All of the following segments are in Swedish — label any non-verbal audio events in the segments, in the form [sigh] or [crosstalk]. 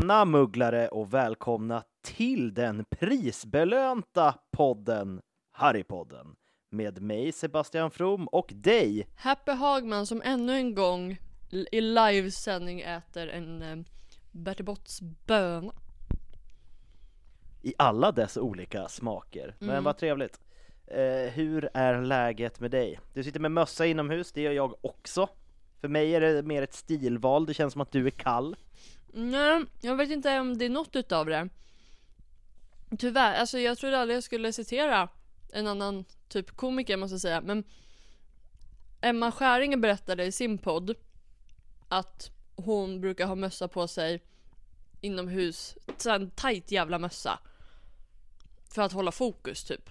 Tjena mugglare och välkomna till den prisbelönta podden Harrypodden med mig Sebastian From och dig Happy Hagman som ännu en gång i livesändning äter en eh, Bertibotts böna. i alla dess olika smaker. Men Mm. vad trevligt. Eh, hur är läget med dig? Du sitter med mössa inomhus, det gör jag också. För mig är det mer ett stilval, det känns som att du är kall. Nej, jag vet inte om det är något utav det. Tyvärr, alltså jag trodde aldrig jag skulle citera en annan typ komiker måste jag säga, men Emma Skäringer berättade i sin podd att hon brukar ha mössa på sig inomhus, en tight jävla mössa. För att hålla fokus typ.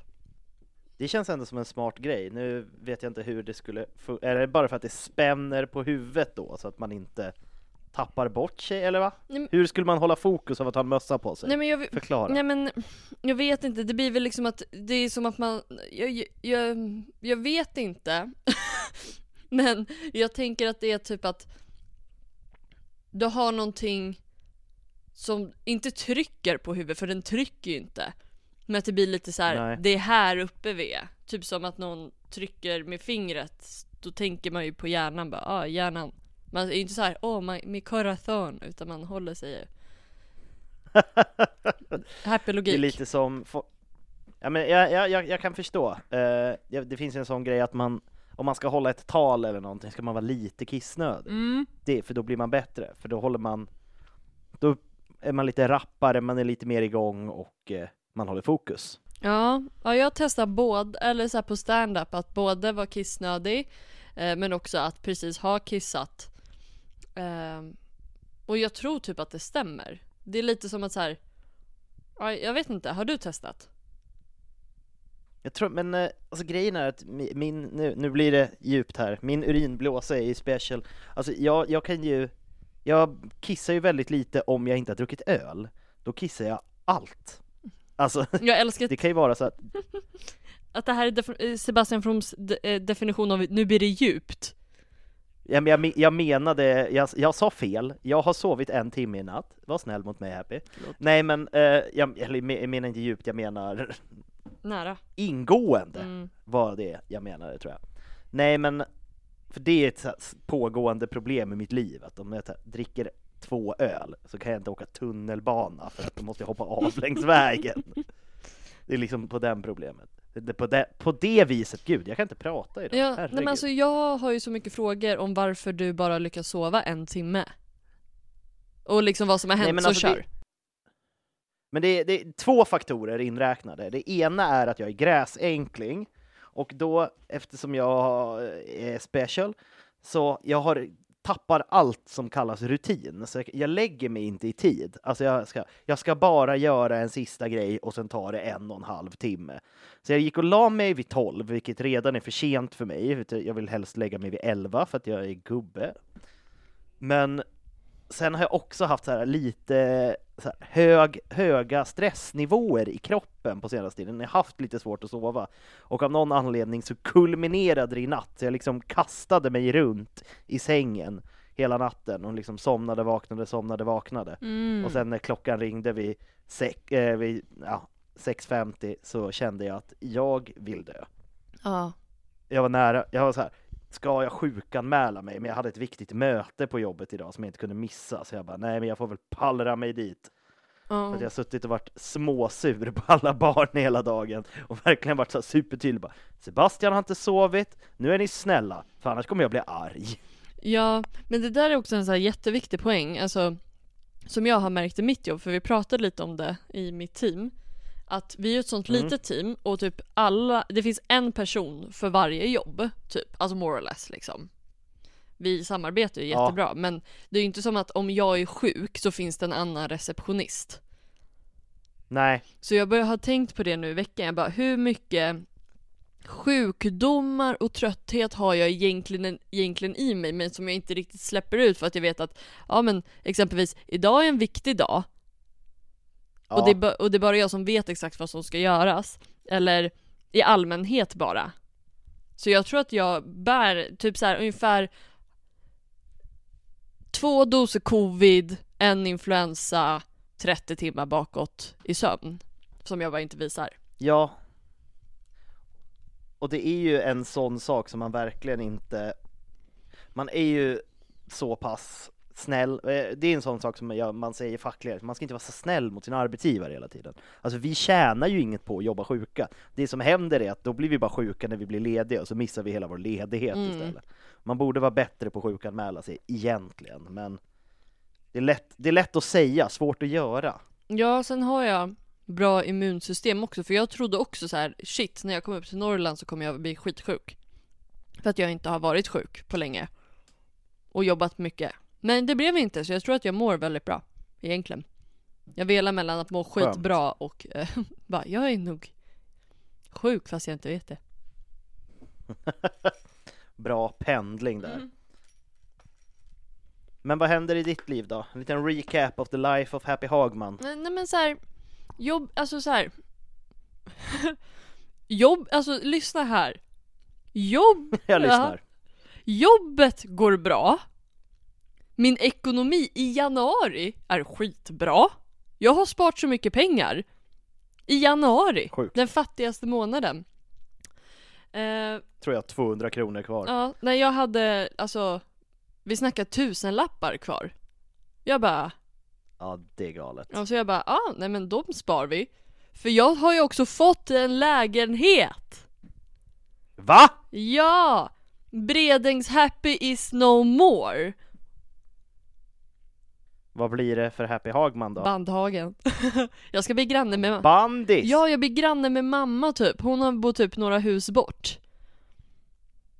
Det känns ändå som en smart grej. Nu vet jag inte hur det skulle... Är det bara för att det spänner på huvudet då, så att man inte tappar bort sig, eller va? Nej, men- Hur skulle man hålla fokus av att ha en mössa på sig? Nej men jag, Förklara. Nej men jag vet inte, det blir väl liksom att det är som att man, jag, jag- jag, vet inte. [laughs] men jag tänker att det är typ att du har någonting som inte trycker på huvudet, för den trycker ju inte. Men att det blir lite så här, Nej. det är här uppe vi är. Typ som att någon trycker med fingret, då tänker man ju på hjärnan bara, ah hjärnan. Man är ju inte så här, åh oh, min corazon, utan man håller sig ju. [laughs] Happy Det logik. är lite som... Ja, men jag, jag, jag, kan förstå. Ja, det finns en sån grej att man, om man ska hålla ett tal eller någonting, ska man vara lite kissnödig. Mm. Det, för då blir man bättre, för då håller man... Då är man lite rappare, man är lite mer igång och eh, man håller fokus. Ja, ja jag testar både, eller så på stand-up att både vara kissnödig eh, men också att precis ha kissat. Eh, och jag tror typ att det stämmer. Det är lite som att så här. ja, jag vet inte, har du testat? Jag tror, men eh, alltså grejen är att mi- min, nu, nu blir det djupt här, min urinblåsa är ju special. Alltså jag, jag kan ju, jag kissar ju väldigt lite om jag inte har druckit öl. Då kissar jag allt. Alltså, [laughs] Jag älskar [laughs] det kan ju vara så att, [laughs] att det här är eh, Sebastian Froms eh, definition av nu blir det djupt. Jag, me- jag menade, jag, jag sa fel, jag har sovit en timme i natt. Var snäll mot mig Happy. Nej men, eh, jag, eller, jag menar inte djupt, jag menar Nära. ingående. Mm. var det jag menade tror jag. Nej men, för det är ett pågående problem i mitt liv, att om jag dricker två öl så kan jag inte åka tunnelbana för att då måste jag hoppa av längs vägen. [laughs] Det är liksom på den problemet. Det, på, det, på det viset, gud jag kan inte prata idag, Ja, nej herregud. men alltså jag har ju så mycket frågor om varför du bara lyckas sova en timme. Och liksom vad som har Nej, hänt, men så alltså det- kör. Men det är, det är två faktorer inräknade. Det ena är att jag är gräsänkling och då eftersom jag är special så jag har tappar allt som kallas rutin, så jag, jag lägger mig inte i tid. Alltså jag ska, jag ska bara göra en sista grej och sen tar det en och en halv timme. Så jag gick och la mig vid 12, vilket redan är för sent för mig. Jag vill helst lägga mig vid 11 för att jag är gubbe. Men sen har jag också haft så här lite så här hög, höga stressnivåer i kroppen på senaste tiden. Jag har haft lite svårt att sova. Och av någon anledning så kulminerade det i natt. Jag liksom kastade mig runt i sängen hela natten och liksom somnade, vaknade, somnade, vaknade. Mm. Och sen när klockan ringde vid, sex, eh, vid ja, 6.50 så kände jag att jag vill dö. Ja. Jag var nära, jag var så här, ska jag sjukanmäla mig? Men jag hade ett viktigt möte på jobbet idag som jag inte kunde missa, så jag bara, nej men jag får väl pallra mig dit. För Ja. att jag har suttit och varit småsur på alla barn [laughs] hela dagen och verkligen varit så supertydlig bara, Sebastian har inte sovit, nu är ni snälla, för annars kommer jag bli arg. Ja, men det där är också en så här jätteviktig poäng, alltså som jag har märkt i mitt jobb, för vi pratade lite om det i mitt team, att vi är ett sånt Mm. litet team och typ alla, det finns en person för varje jobb, typ, alltså more or less liksom. Vi samarbetar ju Ja. jättebra, men det är ju inte som att om jag är sjuk så finns det en annan receptionist. Nej, Så jag börjar ha tänkt på det nu i veckan, jag bara hur mycket sjukdomar och trötthet har jag egentligen, egentligen i mig men som jag inte riktigt släpper ut för att jag vet att ja men exempelvis idag är en viktig dag ja, och, det och det är bara jag som vet exakt vad som ska göras eller i allmänhet bara. Så jag tror att jag bär typ så här ungefär två doser covid, en influensa, 30 timmar bakåt i sömn. Som jag bara inte visar. ja. Och det är ju en sån sak som man verkligen inte, man är ju så pass snäll, eh, det är en sån sak som man säger i facklighet, man ska inte vara så snäll mot sin arbetsgivare hela tiden. Alltså vi tjänar ju inget på att jobba sjuka. Det som händer är att då blir vi bara sjuka när vi blir lediga och så missar vi hela vår ledighet Mm. istället. Man borde vara bättre på att sjukanmäla sig egentligen, men det är, lätt, det är lätt att säga, svårt att göra. Ja, sen har jag bra immunsystem också för jag trodde också så här: shit, när jag kommer upp till Norrland så kommer jag bli skitsjuk. För att jag inte har varit sjuk på länge. Och jobbat mycket. Men det blev inte så jag tror att jag mår väldigt bra. Egentligen. Jag velar mellan att må Skönt. skitbra och eh, [laughs] bara, jag är nog sjuk fast jag inte vet det. [laughs] Bra pendling där. Mm. Men vad händer i ditt liv då? En liten recap of the life of Happy Hagman. Nej, nej men så här, jobb, alltså så här. [laughs] jobb, alltså lyssna här. Jobb, Jag Ja. lyssnar. jobbet går bra. Min ekonomi i januari är skitbra. Jag har sparat så mycket pengar. I januari, Sjukt. den fattigaste månaden. Eh, Tror jag 200 kronor kvar. ja, när jag hade, alltså, vi snackar tusenlappar kvar. Jag bara, Ja, det är galet. Ja, så jag bara, ah, nej men de spar vi. För jag har ju också fått en lägenhet. Va? Ja! Bredängs happy is no more. Vad blir det för Happy Hagman då? Bandhagen. [laughs] jag ska bli granne med Bandis! Ja, jag blir granne med mamma typ. Hon har bott typ några hus bort.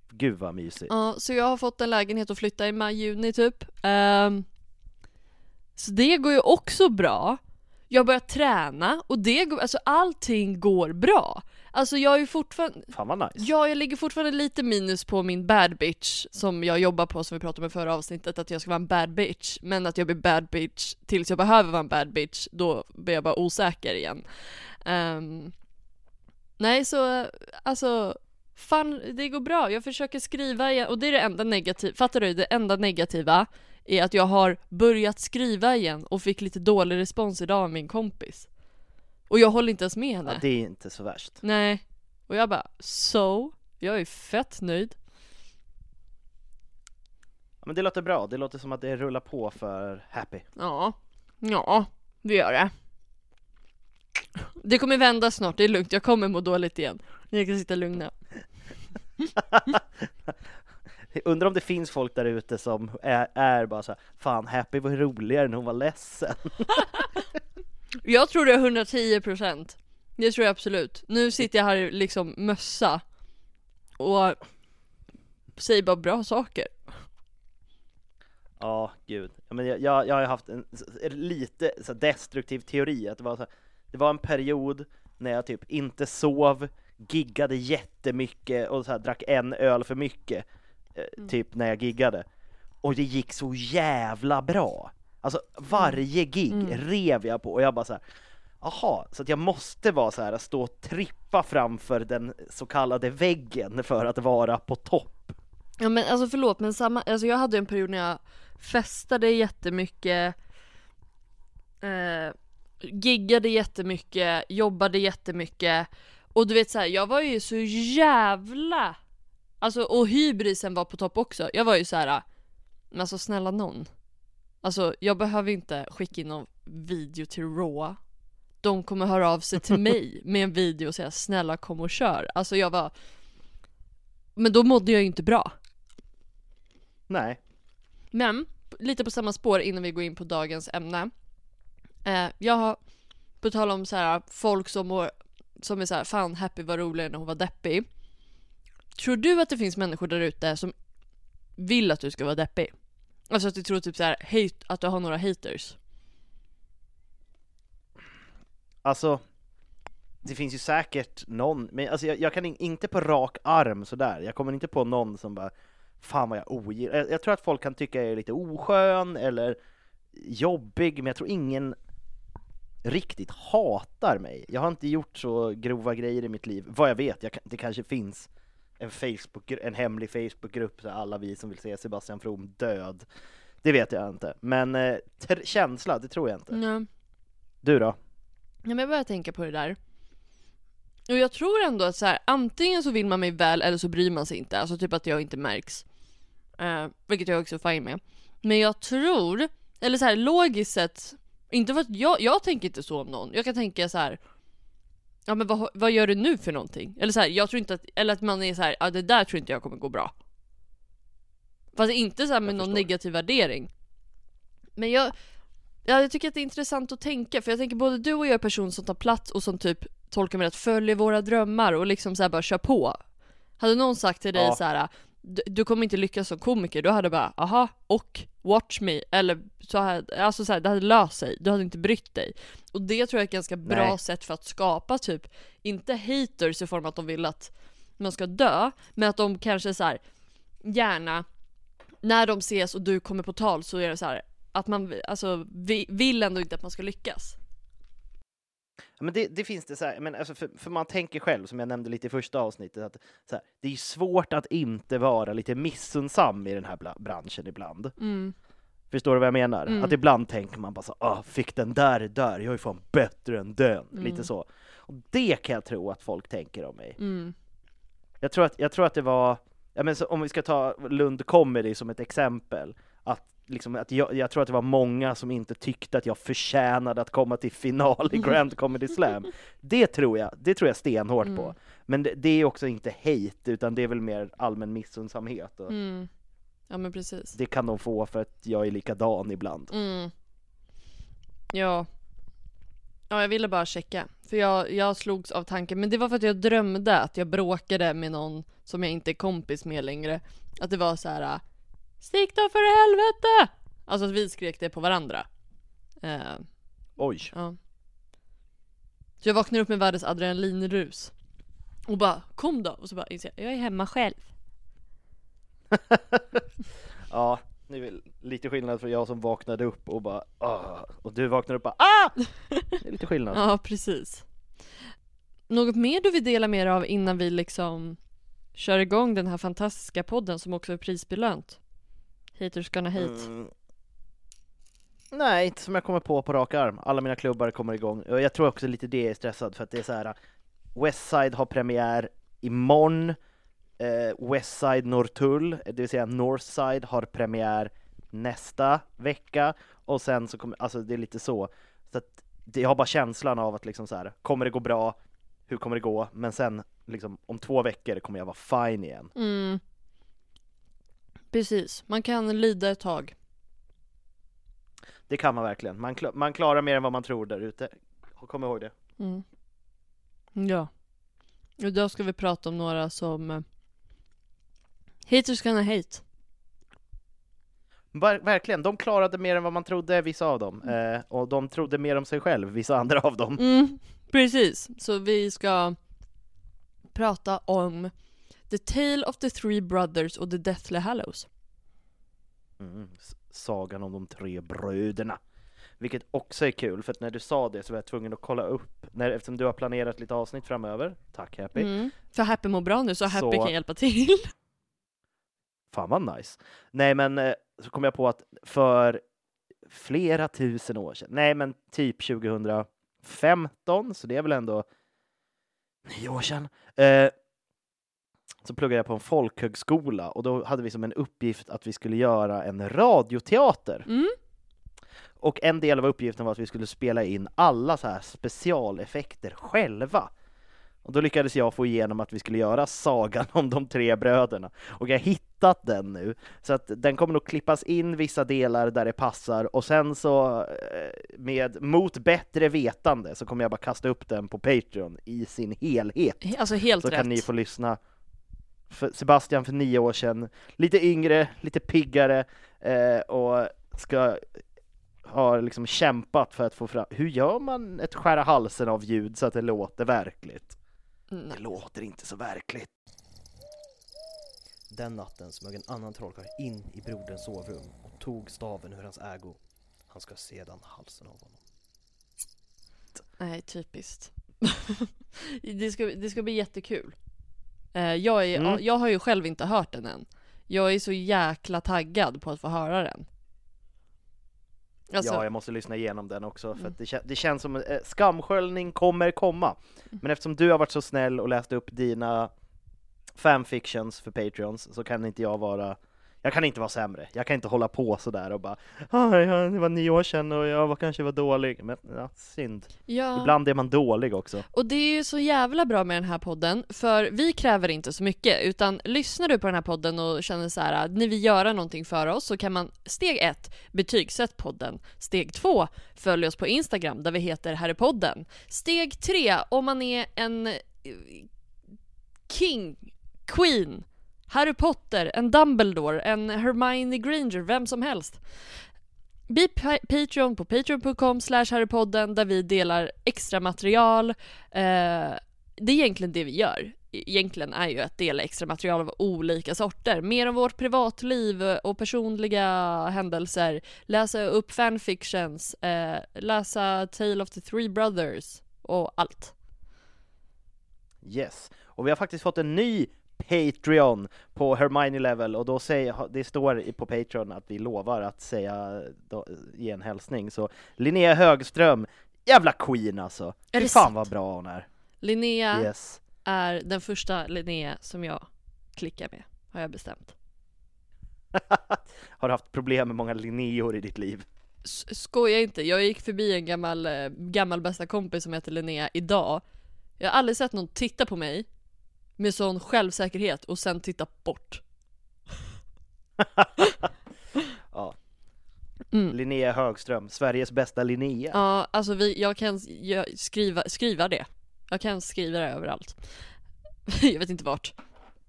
Gud vad mysigt. Ja, så jag har fått en lägenhet att flytta i maj, juni typ. Ehm, så det går ju också bra. Jag börjar träna och det går, alltså allting går bra. Alltså jag är ju fortfarande, Fan vad nice. Ja, jag ligger fortfarande lite minus på min bad bitch som jag jobbar på som vi pratade om i förra avsnittet, att jag ska vara en bad bitch. Men att jag blir bad bitch tills jag behöver vara en bad bitch, då blir jag bara osäker igen. Ehm, nej, så alltså, fan det går bra. Jag försöker skriva igen och det är det enda negativa, fattar du? Det enda negativa är att jag har börjat skriva igen och fick lite dålig respons idag av min kompis. Och jag håller inte ens med henne. Ja, det är inte så värst. Nej. Och jag bara, so? Jag är fett nöjd. Ja, men det låter bra. Det låter som att det rullar på för Happy. Ja. Ja, det gör det. Det kommer vända snart, det är lugnt, jag kommer må dåligt igen. Ni kan sitta lugna. [laughs] Undrar om det finns folk där ute som är, är bara så här, fan Happy var roligare när hon var ledsen. [laughs] Jag tror det är 110% Det tror jag absolut. Nu sitter jag här liksom mössa och säger bara bra saker. Ja, gud. Men jag, jag, jag har haft en lite så destruktiv teori, att det var, så här, det var en period när jag typ inte sov, giggade jättemycket och så här, drack en öl för mycket, eh, typ när jag giggade. Och det gick så jävla bra! Alltså varje gig rev jag på och jag bara så här. Jaha, så att jag måste vara så här, stå och trippa framför den så kallade väggen för att vara på topp. Ja men alltså förlåt men samma, alltså jag hade en period när jag festade jättemycket eh, Giggade jättemycket, jobbade jättemycket Och du vet så här, jag var ju så jävla Alltså och hybrisen var på topp också, jag var ju så här. Men alltså snälla någon Alltså jag behöver inte skicka in någon video till Raw De kommer höra av sig till mig [laughs] med en video och säga snälla kom och kör Alltså jag var Men då mådde jag ju inte bra Nej. Men, lite på samma spår innan vi går in på dagens ämne. Eh, jag har, på tal om så här, folk som, mår, som är så här, fan Happy var roligare när hon var deppig. Tror du att det finns människor där ute som vill att du ska vara deppig? Alltså att du tror typ så här, hate, att du har några haters? Alltså, det finns ju säkert någon, men alltså jag, jag kan in, inte på rak arm sådär, jag kommer inte på någon som bara Fan vad jag ogillar, jag, jag tror att folk kan tycka jag är lite oskön eller jobbig, men jag tror ingen riktigt hatar mig. Jag har inte gjort så grova grejer i mitt liv, vad jag vet, jag, det kanske finns en Facebook, en hemlig Facebookgrupp, så alla vi som vill se Sebastian From död. Det vet jag inte, men eh, känsla, det tror jag inte. Ja. Du då? Ja men jag börjar tänka på det där. Och jag tror ändå att så här, antingen så vill man mig väl eller så bryr man sig inte. Alltså typ att jag inte märks. Eh, vilket jag också är fine med. Men jag tror, eller så här logiskt sett, inte för att jag, jag tänker inte så om någon. Jag kan tänka så här. Ja men vad, vad gör du nu för någonting? Eller så här, jag tror inte att, eller att man är så här, ja det där tror inte jag kommer gå bra. Fast inte så här med Jag någon förstår. negativ värdering. Men jag, Ja, jag tycker att det är intressant att tänka, för jag tänker både du och jag är person som tar plats och som typ tolkar mig rätt, följer våra drömmar och liksom så bara kör på. Hade någon sagt till dig Ja. så här, du, du kommer inte lyckas som komiker, då hade bara, aha, och watch me, eller så här, alltså så här, det hade löst sig, du hade inte brytt dig. Och det tror jag är ett ganska bra Nej. sätt för att skapa typ, inte haters i form att de vill att man ska dö, men att de kanske så här gärna när de ses och du kommer på tal så är det så här att man alltså, vi, vill ändå inte att man ska lyckas. Ja, Men det, det finns det så här, men alltså för, för man tänker själv, som jag nämnde lite i första avsnittet, att här, det är svårt att inte vara lite missunnsam i den här branschen ibland. Mm. Förstår du vad jag menar? Mm. Att ibland tänker man bara så ah, fick den där där, jag är fan bättre än den, Mm. lite så. Och det kan jag tro att folk tänker om mig. Mm. Jag tror att, jag tror att det var, ja, men om vi ska ta Lund Comedy som ett exempel, att, liksom, att jag, jag tror att det var många som inte tyckte att jag förtjänade att komma till final i Grand Comedy Slam. [laughs] Det tror jag, det tror jag stenhårt på. Mm. Men det, det är också inte hate, utan det är väl mer allmän missundsamhet. Och Mm. Ja men precis. Det kan de få för att jag är likadan ibland. Mm. Ja. Ja jag ville bara checka. För jag, jag slogs av tanken, men det var för att jag drömde att jag bråkade med någon som jag inte är kompis med längre. Att det var så här. Stick då för helvete! Alltså att vi skrek det på varandra. Eh, Oj. Ja. Så jag vaknar upp med världens adrenalinrus. Och bara kom då! Och så bara inser jag, jag är hemma själv. [laughs] Ja, det är väl lite skillnad för jag som vaknade upp och bara ah, och du vaknar upp och bara ah! [laughs] Det är lite skillnad. Ja, precis. Något mer du vill dela med dig av innan vi liksom kör igång den här fantastiska podden som också är prisbelönt? Haters gonna hate. Mm. Nej, inte som jag kommer på på rak arm. Alla mina klubbar kommer igång. Jag tror också lite det är stressad för att det är så här. Westside har premiär imorgon. Eh, Westside Norrtull, det vill säga Northside, har premiär nästa vecka. Och sen så kommer, alltså det är lite så. Så att jag har bara känslan av att liksom så här, kommer det gå bra? Hur kommer det gå? Men sen liksom om två veckor kommer jag vara fine igen. Mm. Precis, man kan lida ett tag. Det kan man verkligen. Man, kla- man klarar mer än vad man tror där ute. Kom ihåg det. Mm. Ja. Idag ska vi prata om några som eh, Haters gonna hate. Ver- verkligen, de klarade mer än vad man trodde, vissa av dem. Eh, och de trodde mer om sig själv, vissa [laughs] andra av dem. Mm, precis. Så vi ska prata om The Tale of the Three Brothers och The Deathly Hallows. Mm, sagan om de tre bröderna. Vilket också är kul, för att när du sa det så var jag tvungen att kolla upp, när, eftersom du har planerat lite avsnitt framöver. Tack Happy. Mm. För Happy mår bra nu så Happy Så- kan hjälpa till. [laughs] Fan vad nice. Nej men eh, så kom jag på att för flera tusen år sedan, nej men typ 2015, så det är väl ändå nio år sedan, eh, så pluggade jag på en folkhögskola och då hade vi som en uppgift att vi skulle göra en radioteater. Mm. Och en del av uppgiften var att vi skulle spela in alla så här specialeffekter själva. Och då lyckades jag få igenom att vi skulle göra sagan om de tre bröderna. Och jag har hittat den nu, så att den kommer nog klippas in vissa delar där det passar och sen så eh, med mot bättre vetande så kommer jag bara kasta upp den på Patreon i sin helhet. Alltså helt Så rätt. kan ni få lyssna. För Sebastian för nio år sedan, lite yngre, lite piggare eh, och ska ha liksom kämpat för att få fram, hur gör man ett skära halsen av ljud så att det låter verkligt? Mm. Det låter inte så verkligt. Den natten smög en annan trollkarl in i broderns sovrum och tog staven ur hans ägo. Han ska sedan halsen av honom. Nej, typiskt. [laughs] det, ska, det ska bli jättekul. Eh, jag, är, Mm. jag har ju själv inte hört den än. Jag är så jäkla taggad på att få höra den. Alltså, Ja, jag måste lyssna igenom den också för att det, det känns som eh, skamsköljning kommer komma. Men eftersom du har varit så snäll och läst upp dina fanfictions för Patreons så kan inte jag vara jag kan inte vara sämre. Jag kan inte hålla på sådär och bara ah, det var nio år sedan och jag var kanske var dålig. Men ja, synd. ja. Ibland är man dålig också. Och det är ju så jävla bra med den här podden, för vi kräver inte så mycket, utan lyssnar du på den här podden och känner så här att ni vill göra någonting för oss så kan man steg ett, betygsätt podden. Steg två, följ oss på Instagram där vi heter Harrypodden. Steg tre, om man är en eh, king, queen, Harry Potter, en Dumbledore, en Hermione Granger, vem som helst. Bli Patreon på patreon.com slash harrypodden där vi delar extra material. Eh, det är egentligen det vi gör. E-, egentligen är ju att dela extra material av olika sorter. Mer om vårt privatliv och personliga händelser. Läsa upp fanfictions, eh, läsa Tale of the Three Brothers och allt. Yes. Och vi har faktiskt fått en ny Patreon på Hermione level och då säger, det står på Patreon att vi lovar att säga, då, ge en hälsning. Så Linnea Högström, jävla queen alltså. Är Fy det fan sant? vad bra hon är. Linnea Yes. är den första Linnea som jag klickar med, har jag bestämt. [laughs] har du haft problem med många Linneor i ditt liv? Skoja inte, jag gick förbi en gammal, eh, gammal bästa kompis som heter Linnea idag. Jag har aldrig sett någon titta på mig med sån självsäkerhet och sen titta bort. [laughs] Ja. Mm. Linnea Högström, Sveriges bästa Linnea. Ja, alltså vi, jag kan jag, skriva, skriva det. Jag kan skriva det överallt. [laughs] jag vet inte vart.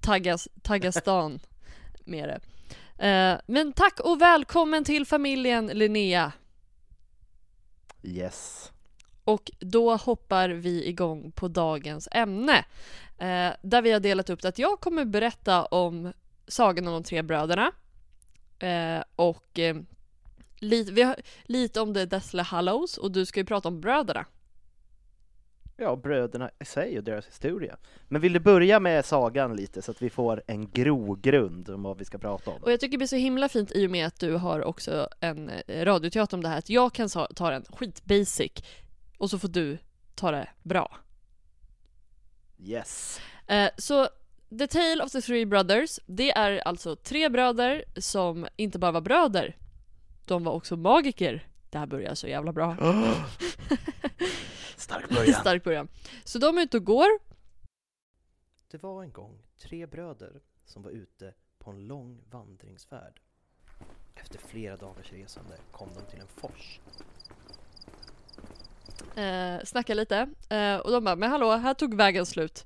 Taggas, tagga stan [laughs] med det. Eh, men tack och välkommen till familjen Linnea. Yes. Och då hoppar vi igång på dagens ämne. Eh, där vi har delat upp det att jag kommer berätta om Sagan om de tre bröderna. Eh, och eh, lite, har, lite om The Deathly Hallows och du ska ju prata om bröderna. Ja, bröderna i sig och deras historia. Men vill du börja med sagan lite så att vi får en grogrund om vad vi ska prata om? Och jag tycker det blir så himla fint i och med att du har också en eh, radioteater om det här att jag kan ta den skitbasic och så får du ta det bra. Yes. Eh, så The Tale of the Three Brothers, det är alltså tre bröder som inte bara var bröder, de var också magiker. Det här börjar så jävla bra. [gasps] Stark början. [laughs] Stark början. Så de är ute och går. Det var en gång tre bröder som var ute på en lång vandringsfärd. Efter flera dagars resande kom de till en fors. Eh, snackar lite. Eh, och de bara, men hallå, här tog vägen slut.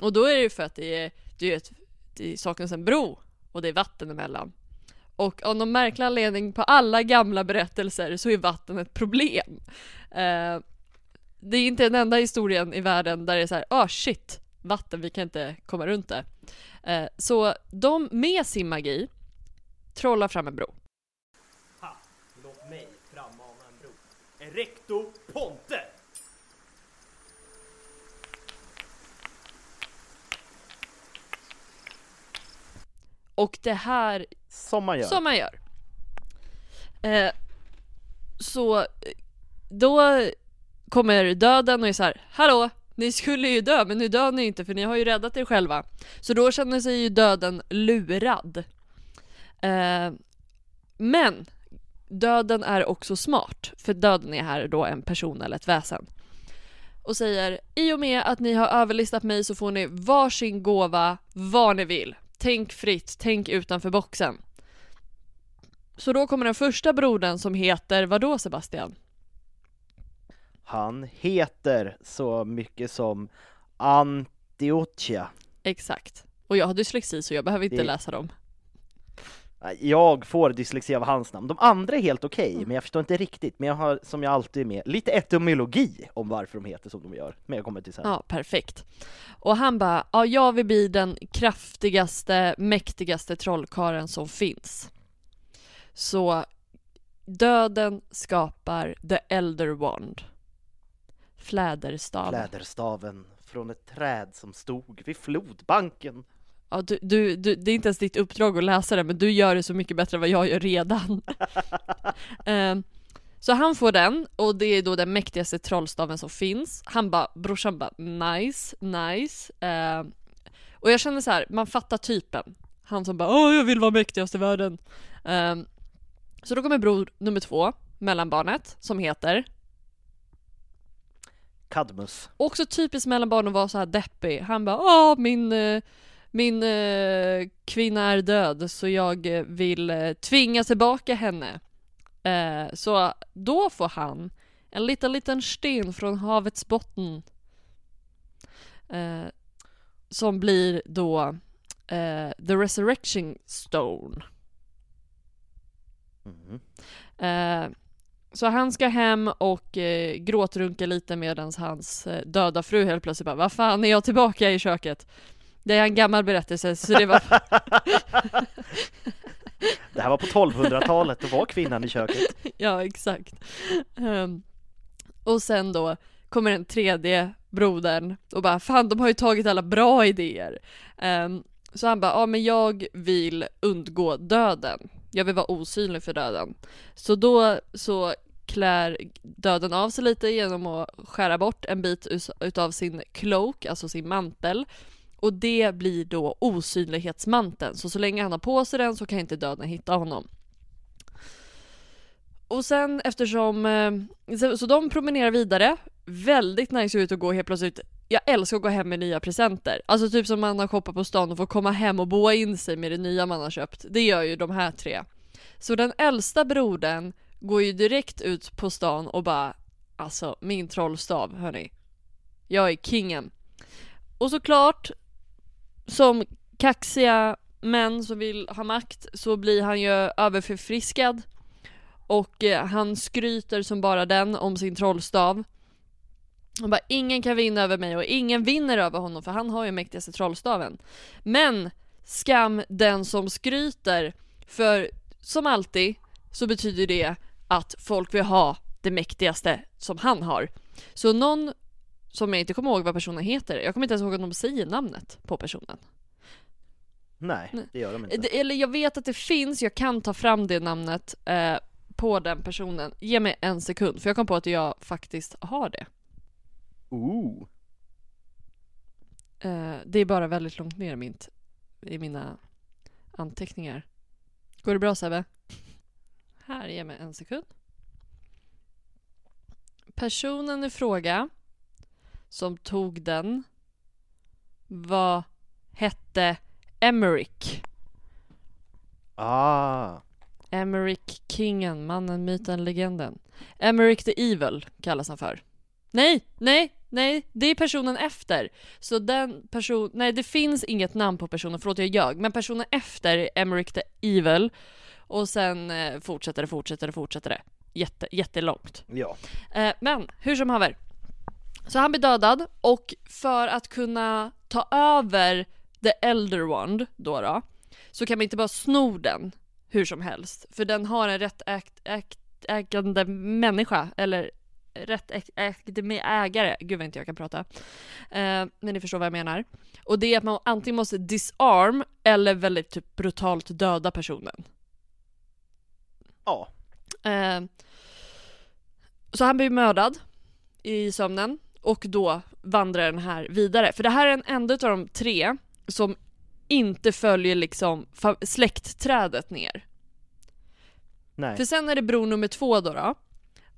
Och då är det ju för att det är, det är, ett, det saknas en bro och det är vatten emellan. Och av någon märklig anledning på alla gamla berättelser så är vatten ett problem. Eh, det är inte den enda historien i världen där det är så här, ah shit, vatten, vi kan inte komma runt det. Eh, så de med sin magi trollar fram en bro. Ha! Låt mig frammana en bro. Erecto Ponte! Och det här Som man gör. Som man gör. Eh, så då kommer döden och är så här, hallå, ni skulle ju dö men nu dör ni inte för ni har ju räddat er själva. Så då känner sig ju döden lurad. Eh, men döden är också smart, för döden är här då en person eller ett väsen. Och säger, i och med att ni har överlistat mig så får ni varsin gåva vad ni vill. Tänk fritt, tänk utanför boxen. Så då kommer den första brodern som heter vadå Sebastian? Han heter så mycket som Antiochia. Exakt. Och jag har dyslexi så jag behöver inte Det- läsa dem. Jag får dyslexi av hans namn. De andra är helt okej, men jag förstår inte riktigt. Men jag har, som jag alltid är med, lite etymologi om varför de heter som de gör. Men jag kommer till sen. Ja, perfekt. Och han bara, ja jag vill bli den kraftigaste, mäktigaste trollkaren som finns. Så döden skapar the elder wand. Fläderstaven. Fläderstaven från ett träd som stod vid flodbanken. Ja, du, du, du, det är inte ens ditt uppdrag att läsa det, men du gör det så mycket bättre än vad jag gör redan. [laughs] Ehm, så han får den, och det är då den mäktigaste trollstaven som finns. Han bara, brorsan bara, nice, nice. Ehm, och jag känner så här, man fattar typen. Han som bara, åh jag vill vara mäktigast i världen. Ehm, så då kommer bror nummer två, mellanbarnet, som heter Kadmus. Också typiskt mellanbarn att vara så här deppig. Han bara åh min, eh, min eh, kvinna är död så jag eh, vill eh, tvinga tillbaka henne. Eh, så då får han en liten liten sten från havets botten. Eh, som blir då eh, the resurrection stone. Mm. Så han ska hem och eh, gråtrunka lite medan hans eh, döda fru helt plötsligt bara Vad fan är jag tillbaka i köket? Det är en gammal berättelse så det var [laughs] Det här var på 1200-talet, då var kvinnan i köket. [laughs] Ja exakt. Ehm, Och sen då kommer den tredje brodern och bara Fan de har ju tagit alla bra idéer. Ehm, Så han bara ja men jag vill undgå döden. Jag vill vara osynlig för döden. Så då så klär döden av sig lite genom att skära bort en bit utav sin cloak, alltså sin mantel och det blir då osynlighetsmanteln, så så länge han har på sig den så kan inte döden hitta honom. Och sen eftersom, eh, så, så de promenerar vidare, väldigt nice ut att gå helt plötsligt. Jag älskar att gå hem med nya presenter. Alltså typ som man har shoppat på stan och får komma hem och boa in sig med det nya man har köpt. Det gör ju de här tre. Så den äldsta brodern går ju direkt ut på stan och bara Alltså min trollstav hörni. Jag är kingen. Och såklart som kaxiga män som vill ha makt så blir han ju överförfriskad och eh, han skryter som bara den om sin trollstav. Han bara ingen kan vinna över mig och ingen vinner över honom för han har ju mäktigaste trollstaven. Men skam den som skryter för som alltid så betyder det att folk vill ha det mäktigaste som han har. Så någon som jag inte kommer ihåg vad personen heter, jag kommer inte ens ihåg om de säger namnet på personen. Nej, det gör de inte. Det- Eller jag vet att det finns, jag kan ta fram det namnet eh, på den personen. Ge mig en sekund, för jag kom på att jag faktiskt har det. Ooh. Eh, det är bara väldigt långt ner i, mint, i mina anteckningar. Går det bra Sebbe? Här, ge mig en sekund. personen i fråga som tog den var, hette Emmerich. Ah, Emmerich Kingen, mannen, myten, legenden. Emmerich the Evil kallas han för. Nej, nej, nej, det är personen efter. Så den person, nej det finns inget namn på personen, förlåt jag ljög, men personen efter är Emmerich the Evil och sen eh, fortsätter det, fortsätter det, fortsätter det. Jätte, jättelångt. ja. Eh, men hur som haver. Så han blir dödad och för att kunna ta över the elder wand då, då så kan man inte bara sno den hur som helst. För den har en rätt ägt, ägt, ägande människa eller rätt ägt, ägd med ägare. Gud vad inte jag kan prata. Eh, men ni förstår vad jag menar. Och det är att man antingen måste disarm eller väldigt typ brutalt döda personen. Ja. Eh, så han blir mördad i sömnen och då vandrar den här vidare. För det här är en enda av de tre som inte följer liksom släktträdet ner. Nej. För sen är det bror nummer två då, då.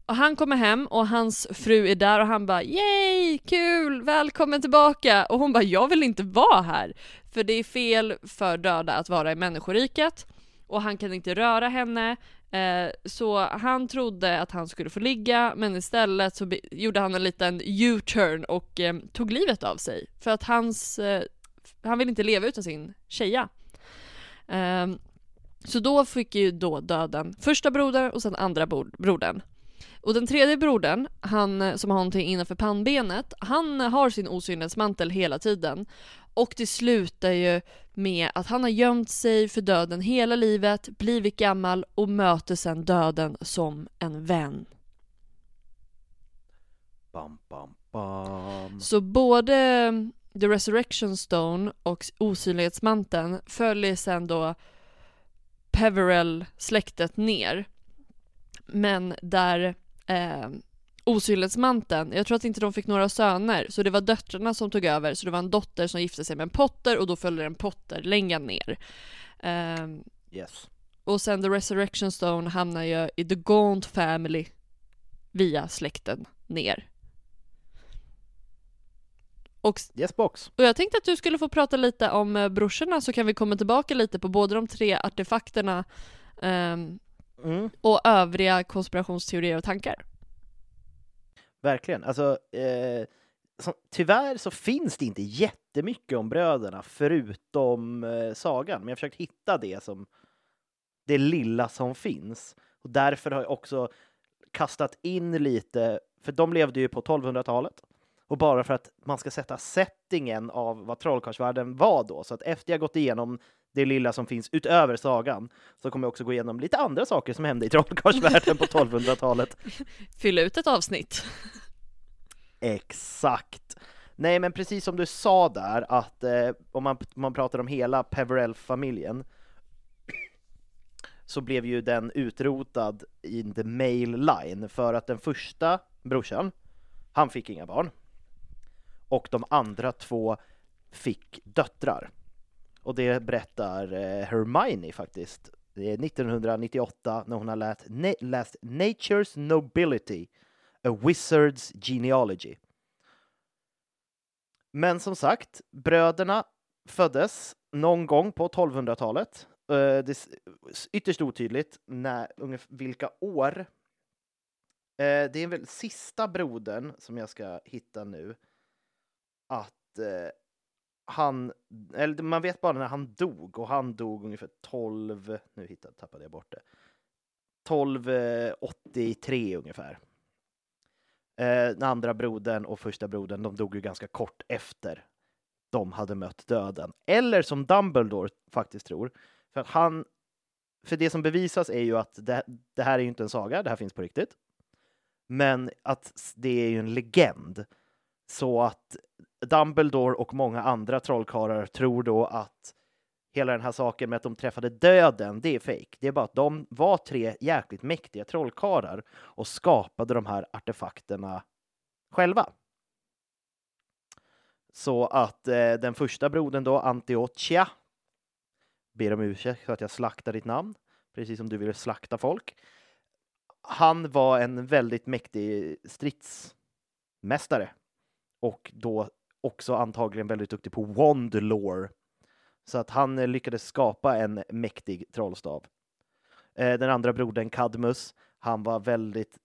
Och han kommer hem och hans fru är där och han bara yay, kul, välkommen tillbaka. Och hon bara jag vill inte vara här. För det är fel för döda att vara i människoriket och han kan inte röra henne. Eh, så han trodde att han skulle få ligga men istället så gjorde han en liten U-turn och eh, tog livet av sig. För att hans, eh, han vill inte leva utan sin tjeja. Eh, så då fick ju då döden första brodern och sen andra brodern. Och den tredje brodern, han eh, som har någonting innanför pannbenet, han eh, har sin osynlighetsmantel hela tiden. Och det slutar ju med att han har gömt sig för döden hela livet, blivit gammal och möter sen döden som en vän. Bam, bam, bam. Så både The Resurrection Stone och osynlighetsmanteln följer sen då Peverell-släktet ner. Men där eh, osynlighetsmanteln, jag tror att inte de fick några söner, så det var döttrarna som tog över, så det var en dotter som gifte sig med en Potter och då följde en Potter-länga ner. Eh, Yes. och sen The Resurrection Stone hamnar ju i The Gaunt Family via släkten ner. Och Yes box. och jag tänkte att du skulle få prata lite om eh, brorsorna så kan vi komma tillbaka lite på både de tre artefakterna ehm, Mm. och övriga konspirationsteorier och tankar. Verkligen. Alltså, eh, så, tyvärr så finns det inte jättemycket om bröderna förutom eh, sagan, men jag har försökt hitta det som det lilla som finns. Och därför har jag också kastat in lite, för de levde ju på 1200-talet. Och bara för att man ska sätta settingen av vad trollkarlsvärlden var då, så att efter jag gått igenom det lilla som finns utöver sagan, så kommer jag också gå igenom lite andra saker som hände i trollkarlsvärlden på [laughs] 1200-talet. Fylla ut ett avsnitt. Exakt. Nej, men precis som du sa där, att eh, om man, man pratar om hela Peverell-familjen så blev ju den utrotad in the male line för att den första brorsan, han fick inga barn. Och de andra två fick döttrar. Och det berättar eh, Hermione faktiskt. Det är 1998 när hon har läst, na- läst Nature's Nobility, A Wizard's Genealogy. Men som sagt, bröderna föddes någon gång på 1200-talet. Eh, det är ytterst otydligt när, vilka år. Eh, det är väl sista brodern som jag ska hitta nu. Att eh, han, eller man vet bara när han dog och han dog ungefär 12, nu hittade, tappade jag bort det. 1283 eh, ungefär. Eh, den andra brodern och första brodern, de dog ju ganska kort efter de hade mött döden. Eller som Dumbledore faktiskt tror. För att han, för det som bevisas är ju att det, det här är ju inte en saga, det här finns på riktigt. Men att det är ju en legend. Så att Dumbledore och många andra trollkarlar tror då att hela den här saken med att de träffade döden, det är fejk. Det är bara att de var tre jäkligt mäktiga trollkarlar och skapade de här artefakterna själva. Så att eh, den första brodern då, Antiochia, ber om ursäkt för att jag slaktar ditt namn, precis som du ville slakta folk. han var en väldigt mäktig stridsmästare och då också antagligen väldigt duktig på wand lore. Så att han eh, lyckades skapa en mäktig trollstav. Eh, den andra brodern Cadmus, han var väldigt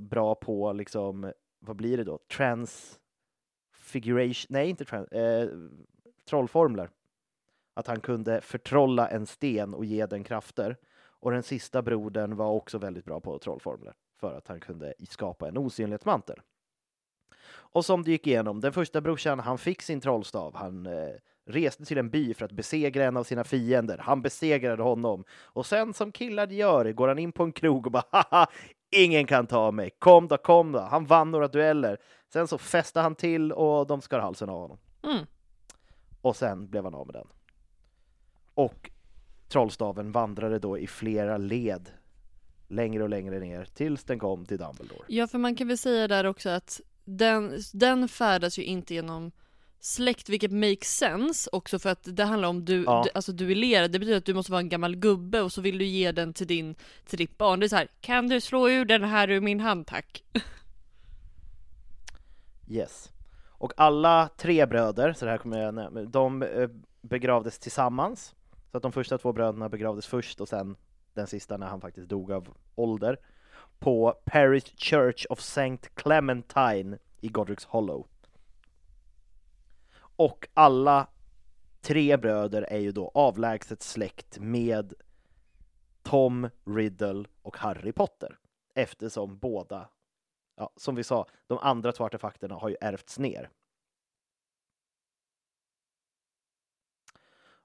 bra på liksom, vad blir det då? Transfiguration, nej inte trans, eh, trollformler. Att han kunde förtrolla en sten och ge den krafter. Och den sista brodern var också väldigt bra på trollformler för att han kunde skapa en osynlighetsmantel. Och som du gick igenom, den första brorsan, han fick sin trollstav. Han eh, reste till en by för att besegra en av sina fiender. Han besegrade honom. Och sen som killar gör går han in på en krog och bara haha, ingen kan ta mig. Kom då, kom då. Han vann några dueller. Sen så fäste han till och de skar halsen av honom. Mm. Och sen blev han av med den. Och trollstaven vandrade då i flera led längre och längre ner tills den kom till Dumbledore. Ja, för man kan väl säga där också att den, den färdas ju inte genom släkt, vilket makes sense också för att det handlar om du, Ja. du alltså duellera, det betyder att du måste vara en gammal gubbe och så vill du ge den till din, till ditt barn. Det är så här, kan du slå ur den här ur min hand tack? [laughs] Yes. Och alla tre bröder, så det här kommer jag nämna, de eh, begravdes tillsammans. Så att de första två bröderna begravdes först och sen den sista när han faktiskt dog av ålder på Parish Church of St. Clementine i Godric's Hollow. Och alla tre bröder är ju då avlägset släkt med Tom Riddle och Harry Potter eftersom båda ja, som vi sa, de andra två artefakterna har ju ärvts ner.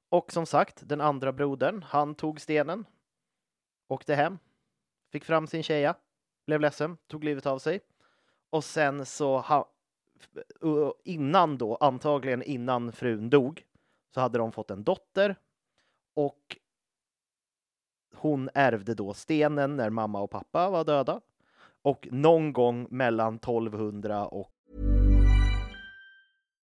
Och som sagt, den andra brodern, han tog stenen, åkte hem, fick fram sin tjeja, blev ledsen, tog livet av sig. Och sen så, ha, innan då, antagligen innan frun dog, så hade de fått en dotter och hon ärvde då stenen när mamma och pappa var döda. Och någon gång mellan 1200 och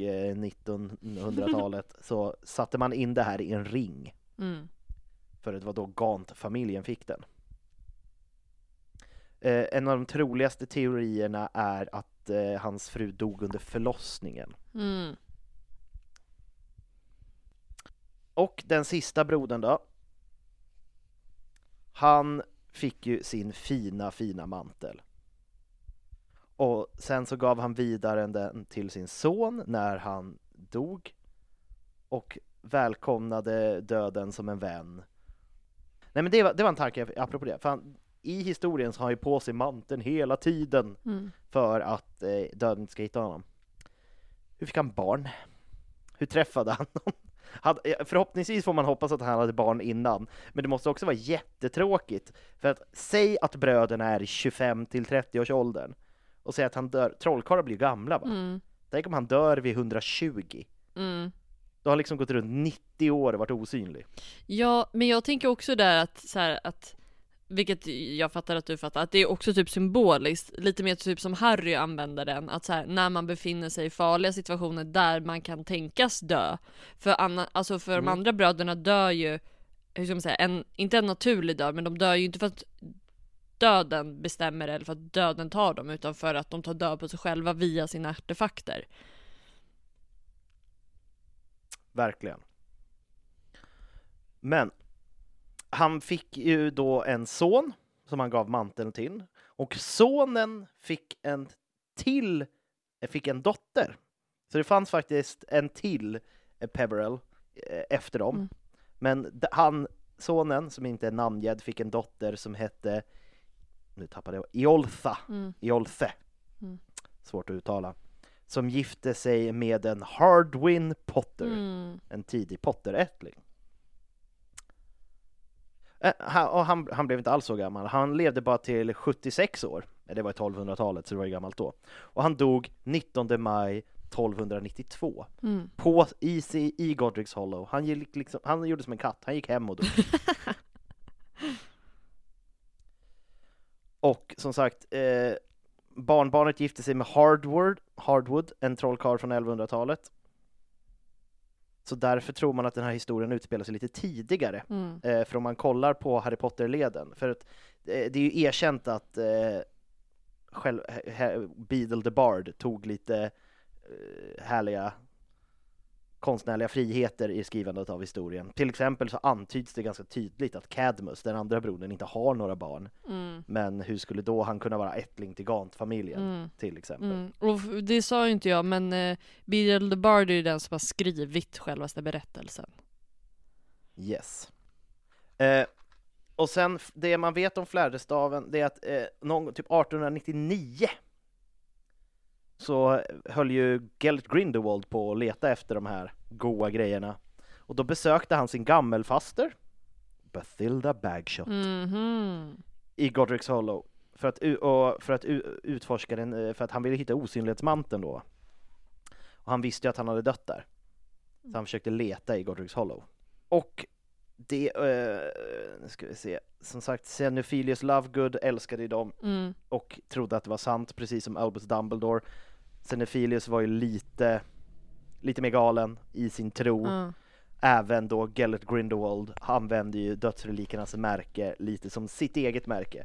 Eh, 1900-talet [laughs] så satte man in det här i en ring. Mm. För det var då Gant-familjen fick den. Eh, en av de troligaste teorierna är att eh, hans fru dog under förlossningen. Mm. Och den sista brodern då. Han fick ju sin fina, fina mantel. Och sen så gav han vidare den till sin son när han dog. Och välkomnade döden som en vän. Nej men det var, det var en tanke apropå det. För han, I historien så har han ju på sig manteln hela tiden Mm. för att eh, döden inte ska hitta honom. Hur fick han barn? Hur träffade han dem? Förhoppningsvis får man hoppas att han hade barn innan, men det måste också vara jättetråkigt. För att säg att bröderna är i 25 till 30 års åldern och säg att han dör, trollkarlar blir gamla va? Mm. Tänk om han dör vid 120. Mm. Då har han liksom gått runt 90 år och varit osynlig. Ja, men jag tänker också där att så här, att vilket jag fattar att du fattar, att det är också typ symboliskt, lite mer typ som Harry använder den, att så här, när man befinner sig i farliga situationer där man kan tänkas dö. För, anna, alltså för de andra bröderna dör ju, hur ska man säga, en, inte en naturlig död, men de dör ju inte för att döden bestämmer eller för att döden tar dem, utan för att de tar död på sig själva via sina artefakter. Verkligen. Men han fick ju då en son som han gav manteln till och sonen fick en till, fick en dotter. Så det fanns faktiskt en till eh, Peverell eh, efter dem. Mm. Men han sonen, som inte är namngedd, fick en dotter som hette, nu tappade jag, Ioltha, Mm. Iolthe, Mm. svårt att uttala, som gifte sig med en Hardwin Potter, Mm. en tidig Potterättling. Han, och han, han blev inte alls så gammal, han levde bara till 76 år, det var i 1200-talet så det var ju gammalt då. Och han dog 19 maj 1292 Mm. på i, i Godric's Hollow. Han, gick liksom, han gjorde som en katt, han gick hem och dog. [laughs] och som sagt, eh, barnbarnet gifte sig med Hardwood, Hardwood en trollkarl från 1100-talet. Så därför tror man att den här historien utspelar sig lite tidigare. Mm. Eh, för om man kollar på Harry Potter-leden, för att eh, det är ju erkänt att eh, själv, he, he, Beadle the Bard tog lite eh, härliga konstnärliga friheter i skrivandet av historien. Till exempel så antyds det ganska tydligt att Cadmus, den andra brodern, inte har några barn. Mm. Men hur skulle då han kunna vara ättling till Gant-familjen, Mm. till exempel? Mm. Och det sa ju inte jag, men eh, Beadle the Bard är ju den som har skrivit självaste berättelsen. Yes. Eh, och sen, det man vet om fläderstaven, det är att eh, någon, typ 1899 så höll ju Gellert Grindelwald på att leta efter de här goa grejerna. Och då besökte han sin gammelfaster, Bathilda Bagshot, Mhm. i Godric's Hollow. För att, för att utforska den, eh, för att han ville hitta osynlighetsmanteln då. Och han visste ju att han hade dött där. Så han försökte leta i Godric's Hollow. Och det, eh, nu ska vi se, som sagt Xenophilius Lovegood älskade ju dem Mm. och trodde att det var sant, precis som Albus Dumbledore. Xenophilius var ju lite, lite mer galen i sin tro. Ja. Även då Gellert Grindelwald använde ju dödsrelikernas märke lite som sitt eget märke.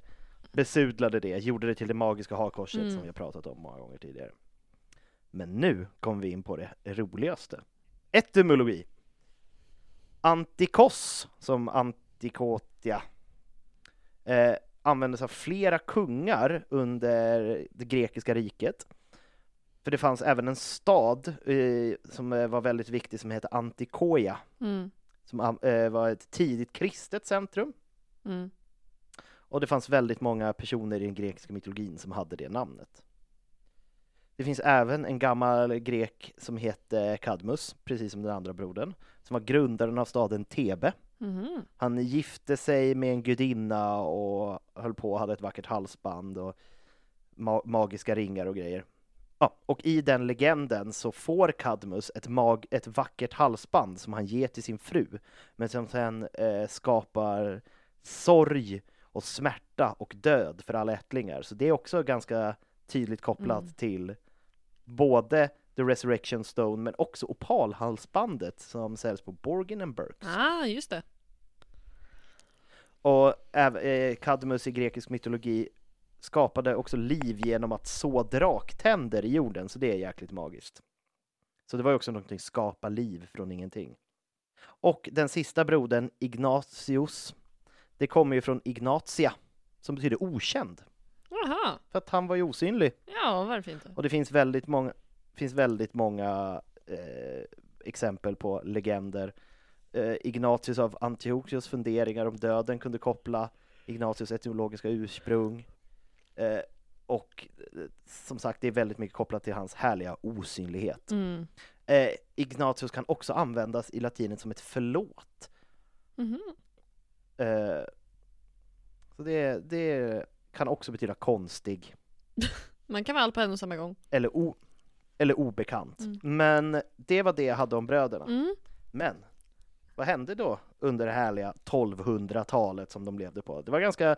Besudlade det, gjorde det till det magiska hakkorset Mm. som vi har pratat om många gånger tidigare. Men nu kommer vi in på det roligaste. Etymologi. Antikos, som antikotia, eh, användes av flera kungar under det grekiska riket. För det fanns även en stad eh, som eh, var väldigt viktig som hette Antikoia, Mm. som eh, var ett tidigt kristet centrum. Mm. Och det fanns väldigt många personer i den grekiska mytologin som hade det namnet. Det finns även en gammal grek som hette Kadmus, precis som den andra brodern, som var grundaren av staden Thebe. Mhm. Han gifte sig med en gudinna och höll på och hade ett vackert halsband och ma- magiska ringar och grejer. Ja, och i den legenden så får Kadmus ett, mag- ett vackert halsband som han ger till sin fru, men som sen eh, skapar sorg och smärta och död för alla ättlingar. Så det är också ganska tydligt kopplat Mm. till både The Resurrection Stone men också opalhalsbandet som säljs på Borgin and Burkes. Ah, just det. Och eh, Cadmus i grekisk mytologi skapade också liv genom att så draktänder i jorden, så det är jäkligt magiskt. Så det var ju också någonting, skapa liv från ingenting. Och den sista brodern, Ignatius, det kommer ju från Ignatia, som betyder okänd, Jaha. för att han var ju osynlig. Ja, varför inte? Och det finns väldigt många, finns väldigt många eh, exempel på legender. Eh, Ignatius av Antiochios funderingar om döden kunde koppla Ignatius etymologiska ursprung. Eh, och eh, som sagt, det är väldigt mycket kopplat till hans härliga osynlighet. Mm. Eh, Ignatius kan också användas i latinet som ett förlåt. Mhm. Eh, så det, det kan också betyda konstig. [laughs] Man kan vara allt på en och samma gång. eller, o, eller obekant. Mm. Men det var det jag hade om bröderna. Mm. Men vad hände då under det härliga 1200-talet som de levde på? Det var ganska,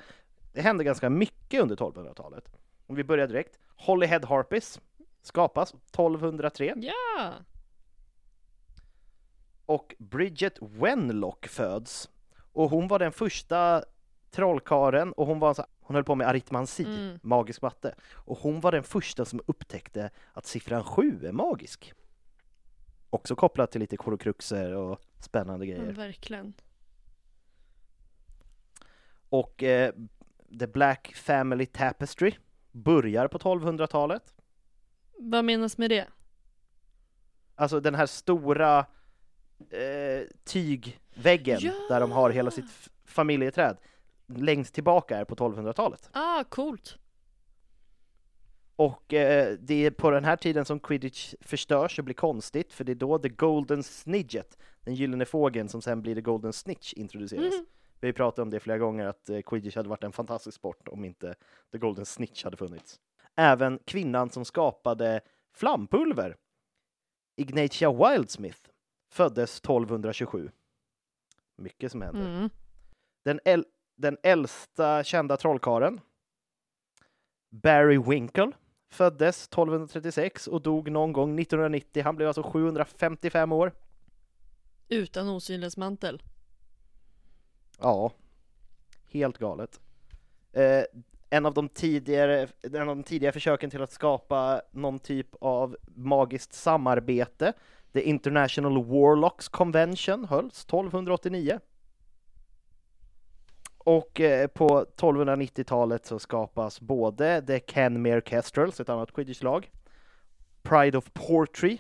det hände ganska mycket under 1200-talet. Om vi börjar direkt. Holyhead Harpies skapas 1203 Ja! och Bridget Wenlock föds. Och hon var den första trollkaren och hon var så, hon höll på med aritmansi, Mm. magisk matte. Och hon var den första som upptäckte att siffran 7 är magisk. Också kopplat till lite korokruxer och spännande grejer. verkligen. Och eh, The Black Family Tapestry börjar på 1200-talet. Vad menas med det? Alltså den här stora eh, tygväggen Ja! där de har hela sitt familjeträd längst tillbaka är på 1200-talet. Ah, coolt. Och eh, det är på den här tiden som quidditch förstörs och blir konstigt, för det är då the golden snidget, den gyllene fågeln som sen blir the golden snitch, introduceras. Mhm. Vi har pratat om det flera gånger, att eh, quidditch hade varit en fantastisk sport om inte the golden snitch hade funnits. Även kvinnan som skapade flampulver, Ignatia Wildsmith, föddes 1227. Mycket som händer. Mm. Den, äl- den äldsta kända trollkaren, Barry Winkle, föddes 1236 och dog någon gång 1990. Han blev alltså 755 år. Utan osynlighetsmantel. Ja, helt galet. Eh, en av de tidigare, en av de tidigare försöken till att skapa någon typ av magiskt samarbete, The International Warlocks Convention, hölls 1289. Och eh, på 1290-talet så skapas både The Kenmare Kestrels, ett annat quidditch-lag, Pride of Portree,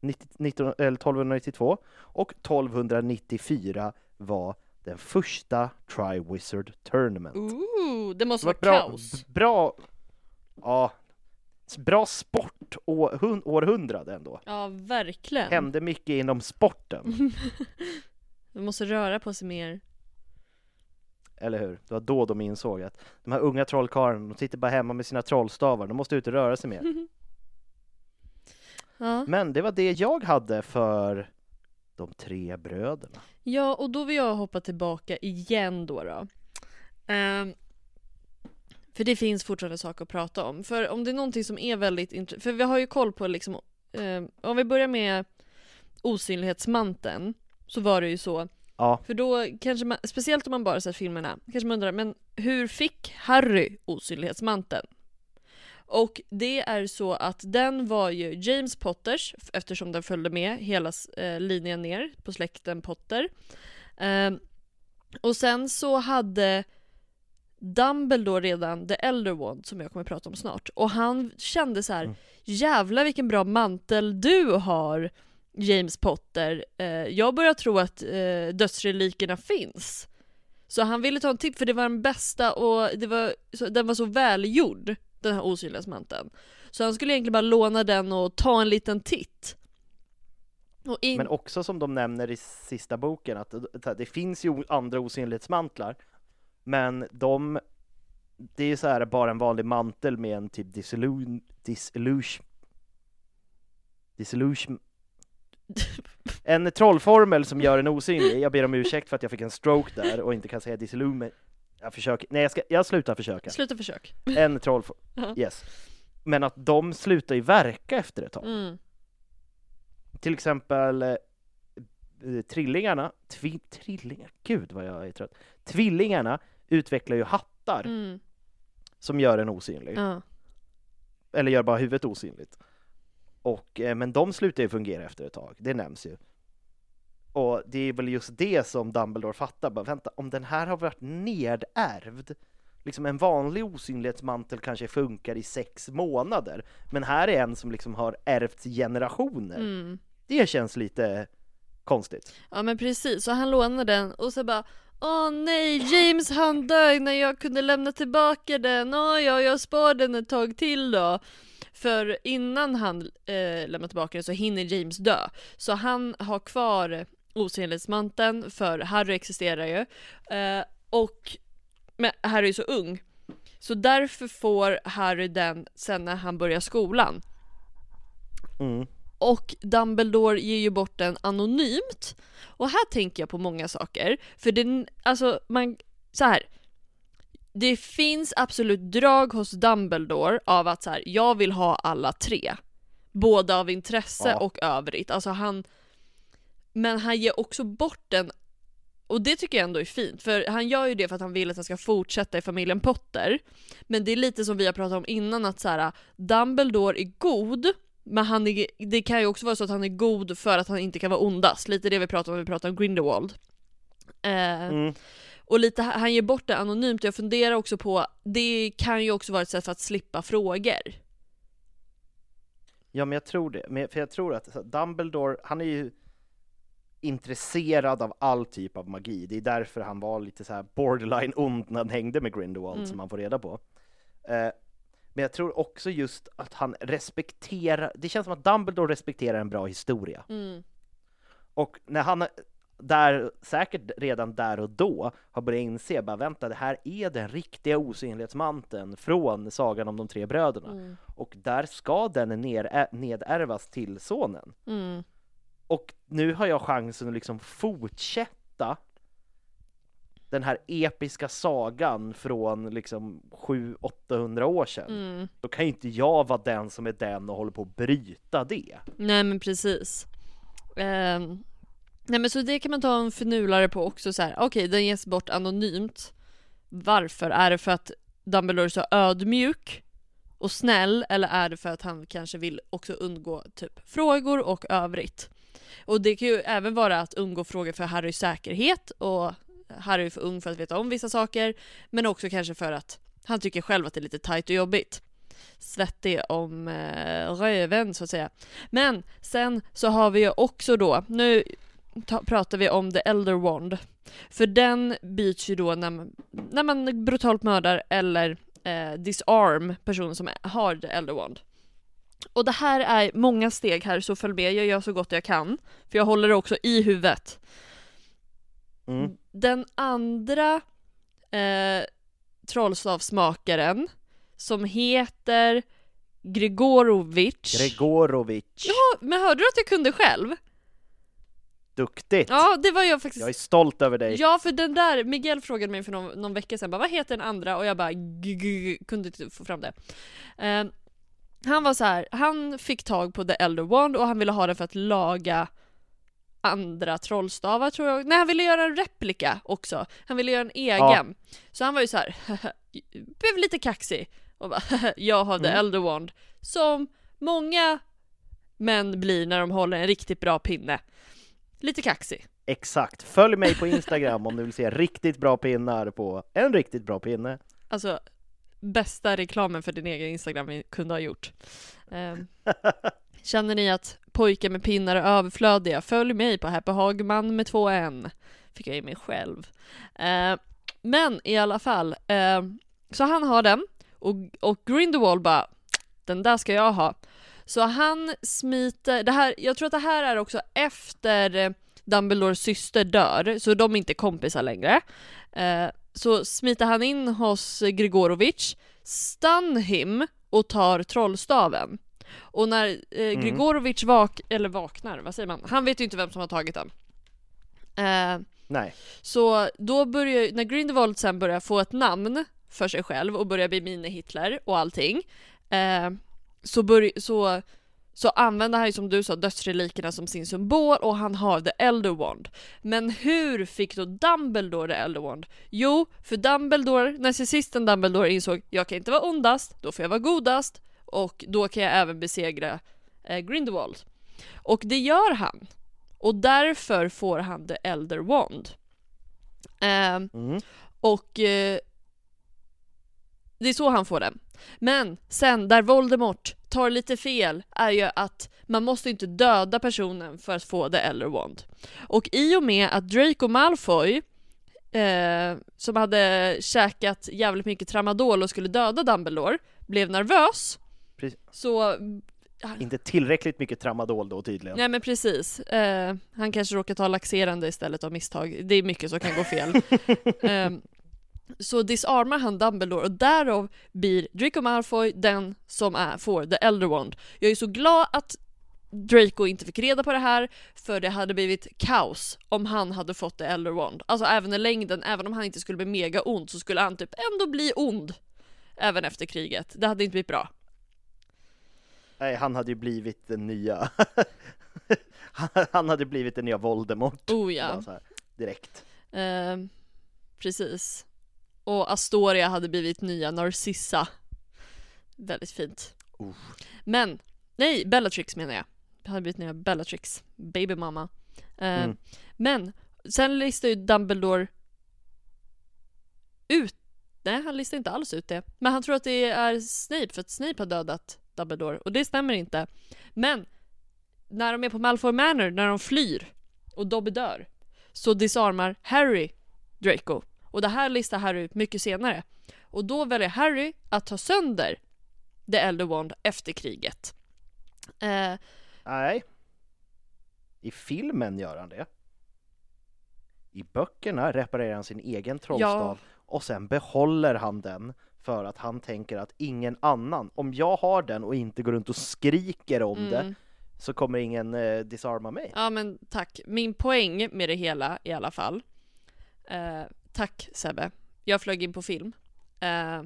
19, 1292, och 1294 var den första Triwizard Tournament. Ooh, det måste Det vara var bra, kaos. bra, ja, bra sport århundrade ändå. Ja, verkligen. Hände mycket inom sporten, [laughs] Man måste röra på sig mer. eller hur? Det var då de insåg att de här unga trollkarlarna, de sitter bara hemma med sina trollstavar, de måste ut och röra sig mer. [laughs] Ja. Men det var det jag hade för de tre bröderna. ja, och då vill jag hoppa tillbaka igen då. då. Ehm, för det finns fortfarande saker att prata om. För om det är någonting som är väldigt intressant, för vi har ju koll på liksom, ehm, om vi börjar med osynlighetsmanteln, så var det ju så Ja, För då kanske man, speciellt om man bara sett filmerna, kanske man undrar, men hur fick Harry osynlighetsmanteln? Och det är så att den var ju James Potters, eftersom den följde med hela eh, linjen ner på släkten Potter. Ehm, och sen så hade Dumbledore redan The Elder Wand som jag kommer att prata om snart. Och han kände så här: Mm. jävlar vilken bra mantel du har James Potter. Eh, jag börjar tro att eh, dödsrelikerna finns. Så han ville ta en tipp för det var den bästa och det var, så, den var så välgjord, den här osynlighetsmanteln. Så han skulle egentligen bara låna den och ta en liten titt. In... men också som de nämner i sista boken att det, det finns ju andra osynlighetsmantlar, men de, det är så här bara en vanlig mantel med en typ disillusion, disillusion, disillusion [laughs] en trollformel som gör en osynlig. Jag ber om ursäkt för att jag fick en stroke där och inte kan säga disillusion. Jag försöker, nej jag, ska, jag slutar försöka. Sluta försök. En [laughs] Ja. yes. Men att de slutar ju verka efter ett tag. Mm. Till exempel eh, trillingarna, tvi, trillingar, gud vad jag är trött. Tvillingarna utvecklar ju hattar Mm. som gör en osynlig. Ja. Eller gör bara huvudet osynligt. Och, eh, men de slutar ju fungera efter ett tag, det nämns ju. Och det är väl just det som Dumbledore fattar, bara vänta, om den här har varit nedärvd, liksom en vanlig osynlighetsmantel kanske funkar i sex månader, men här är en som liksom har ärvts generationer. Mm. Det känns lite konstigt. Ja men precis, så han lånade den och så bara Åh nej, James han dög när jag kunde lämna tillbaka den. Åh ja, jag sparar den ett tag till då. För innan han eh, lämnar tillbaka den så hinner James dö. Så han har kvar osynlighetsmanteln för Harry existerar ju. Eh, och men Harry är så ung. Så därför får Harry den sen när han börjar skolan. Mm. Och Dumbledore ger ju bort den anonymt. Och här tänker jag på många saker. För den, alltså man, så här. Det finns absolut drag hos Dumbledore av att så här, jag vill ha alla tre. Både av intresse Ja. och övrigt. Alltså han, men han ger också bort den och det tycker jag ändå är fint, för han gör ju det för att han vill att den ska fortsätta i familjen Potter. Men det är lite som vi har pratat om innan, att så här, Dumbledore är god, men han är, det kan ju också vara så att han är god för att han inte kan vara ondast. Lite det vi pratar om när vi pratar om Grindelwald. Eh, Mm. och lite, han ger bort det anonymt, jag funderar också på, det kan ju också vara ett sätt för att slippa frågor. Ja, men jag tror det. Men, för jag tror att Dumbledore, han är ju intresserad av all typ av magi. Det är därför han var lite så här borderline ond när han hängde med Grindelwald, Mm. som man får reda på. Eh, men jag tror också just att han respekterar, det känns som att Dumbledore respekterar en bra historia. Mm. Och när han där, säkert redan där och då, har börjat inse bara vänta, det här är den riktiga osynlighetsmanteln från Sagan om de tre bröderna. Mm. Och där ska den ner, nedärvas till sonen. Mm. Och nu har jag chansen att liksom fortsätta den här episka sagan från liksom 700-800 år sedan. Mm. Då kan ju inte jag vara den som är den och håller på att bryta det. Nej men precis. Ehm, nej men så det kan man ta en finurlare på också så här. okej den ges bort anonymt. Varför? Är det för att Dumbledore är så ödmjuk och snäll eller är det för att han kanske vill också undgå typ frågor och övrigt? Och det kan ju även vara att undgå frågor för Harrys säkerhet och Harry är för ung för att veta om vissa saker men också kanske för att han tycker själv att det är lite tajt och jobbigt svettig om eh, röven så att säga. Men sen så har vi ju också då, nu ta, pratar vi om The Elder Wand. För den byts ju då när man, när man brutalt mördar eller eh, disarm personen som har The Elder Wand. Och det här är många steg här så följ med, jag gör så gott jag kan. För jag håller det också i huvudet. Mm. Den andra eh, trollstavsmakaren som heter Gregorovic. Gregorovic, ja, men hörde du att jag kunde själv? duktigt! Ja, det var jag faktiskt. Jag är stolt över dig. Ja, för den där, Miguel frågade mig för någon, någon vecka sedan, bara, vad heter den andra? Och jag bara g- g- kunde inte få fram det. Eh, han var så här, han fick tag på The Elder Wand och han ville ha den för att laga andra trollstavar tror jag. Nej, han ville göra en replika också. Han ville göra en egen. Så han var ju så här, [laughs] blev lite kaxig och bara [laughs] jag har The Mm. Elder Wand. Som många män blir när de håller en riktigt bra pinne. Lite kaxig. Exakt, följ mig på Instagram om du vill se riktigt bra pinnar på en riktigt bra pinne. Alltså, bästa reklamen för din egen Instagram vi kunde ha gjort. Ehm, [laughs] känner ni att pojkar med pinnar är överflödiga? Följ mig på Happy Hagman med två N. Fick jag i mig själv. Ehm, men i alla fall, ehm, så han har den och, och Grindelwald bara den där ska jag ha. Så han smiter, det här, jag tror att det här är också efter Dumbledores syster dör, så de är inte kompisar längre. Eh, så smiter han in hos Gregorovic, stun him och tar trollstaven. Och när eh, Mm. Gregorovic vak eller vaknar, vad säger man? Han vet ju inte vem som har tagit den. Eh, Nej, så då börjar, när Grindelwald sen börjar få ett namn för sig själv och börjar bli mini-Hitler och allting eh, så, börj, så, så använder han ju som du sa dödsrelikerna som sin symbol och han har The Elder Wand. Men hur fick då Dumbledore The Elder Wand? Jo, för Dumbledore, narcissisten Dumbledore insåg jag kan inte vara ondast, då får jag vara godast och då kan jag även besegra eh, Grindelwald. Och det gör han. Och därför får han The Elder Wand. Ehm, mm. och eh, det är så han får den. Men sen, där Voldemort tar lite fel, är ju att man måste inte döda personen för att få The Elder Wand. Och i och med att Draco Malfoy, eh, som hade käkat jävligt mycket tramadol och skulle döda Dumbledore, blev nervös, Precis. så inte tillräckligt mycket tramadol då tydligen. Nej men precis. Eh, han kanske råkar ta laxerande istället av misstag. Det är mycket som kan gå fel. [laughs] eh, så disarmar han Dumbledore och därav blir Draco Malfoy den som är, får The Elder Wand. Jag är så glad att Draco inte fick reda på det här för det hade blivit kaos om han hade fått The Elder Wand. Alltså även i längden, även om han inte skulle bli mega ond så skulle han typ ändå bli ond. Även efter kriget. Det hade inte blivit bra. Nej, han hade ju blivit den nya... [laughs] han hade blivit den nya Voldemort. Oh ja. Direkt. Eh, precis. Och Astoria hade blivit nya Narcissa. Väldigt fint. Uh. Men, nej, Bellatrix menar jag. Hade blivit nya Bellatrix, babymamma. Eh, Mm. Men, sen listar ju Dumbledore ut, nej han listar inte alls ut det. Men han tror att det är Snape för att Snape har dödat Dumbledore och det stämmer inte. Men, när de är på Malfoy Manor, när de flyr och Dobby dör, så disarmar Harry Draco. Och det här listar Harry ut mycket senare. Och då väljer Harry att ta sönder The Elder Wand efter kriget. Eh, Nej. I filmen gör han det. I böckerna reparerar han sin egen trollstav och sen behåller han den för att han tänker att ingen annan, om jag har den och inte går runt och skriker om Mm. det så kommer ingen eh, disarma mig. Ja men tack. Min poäng med det hela i alla fall. Eh, tack Sebbe. Jag flög in på film. Eh,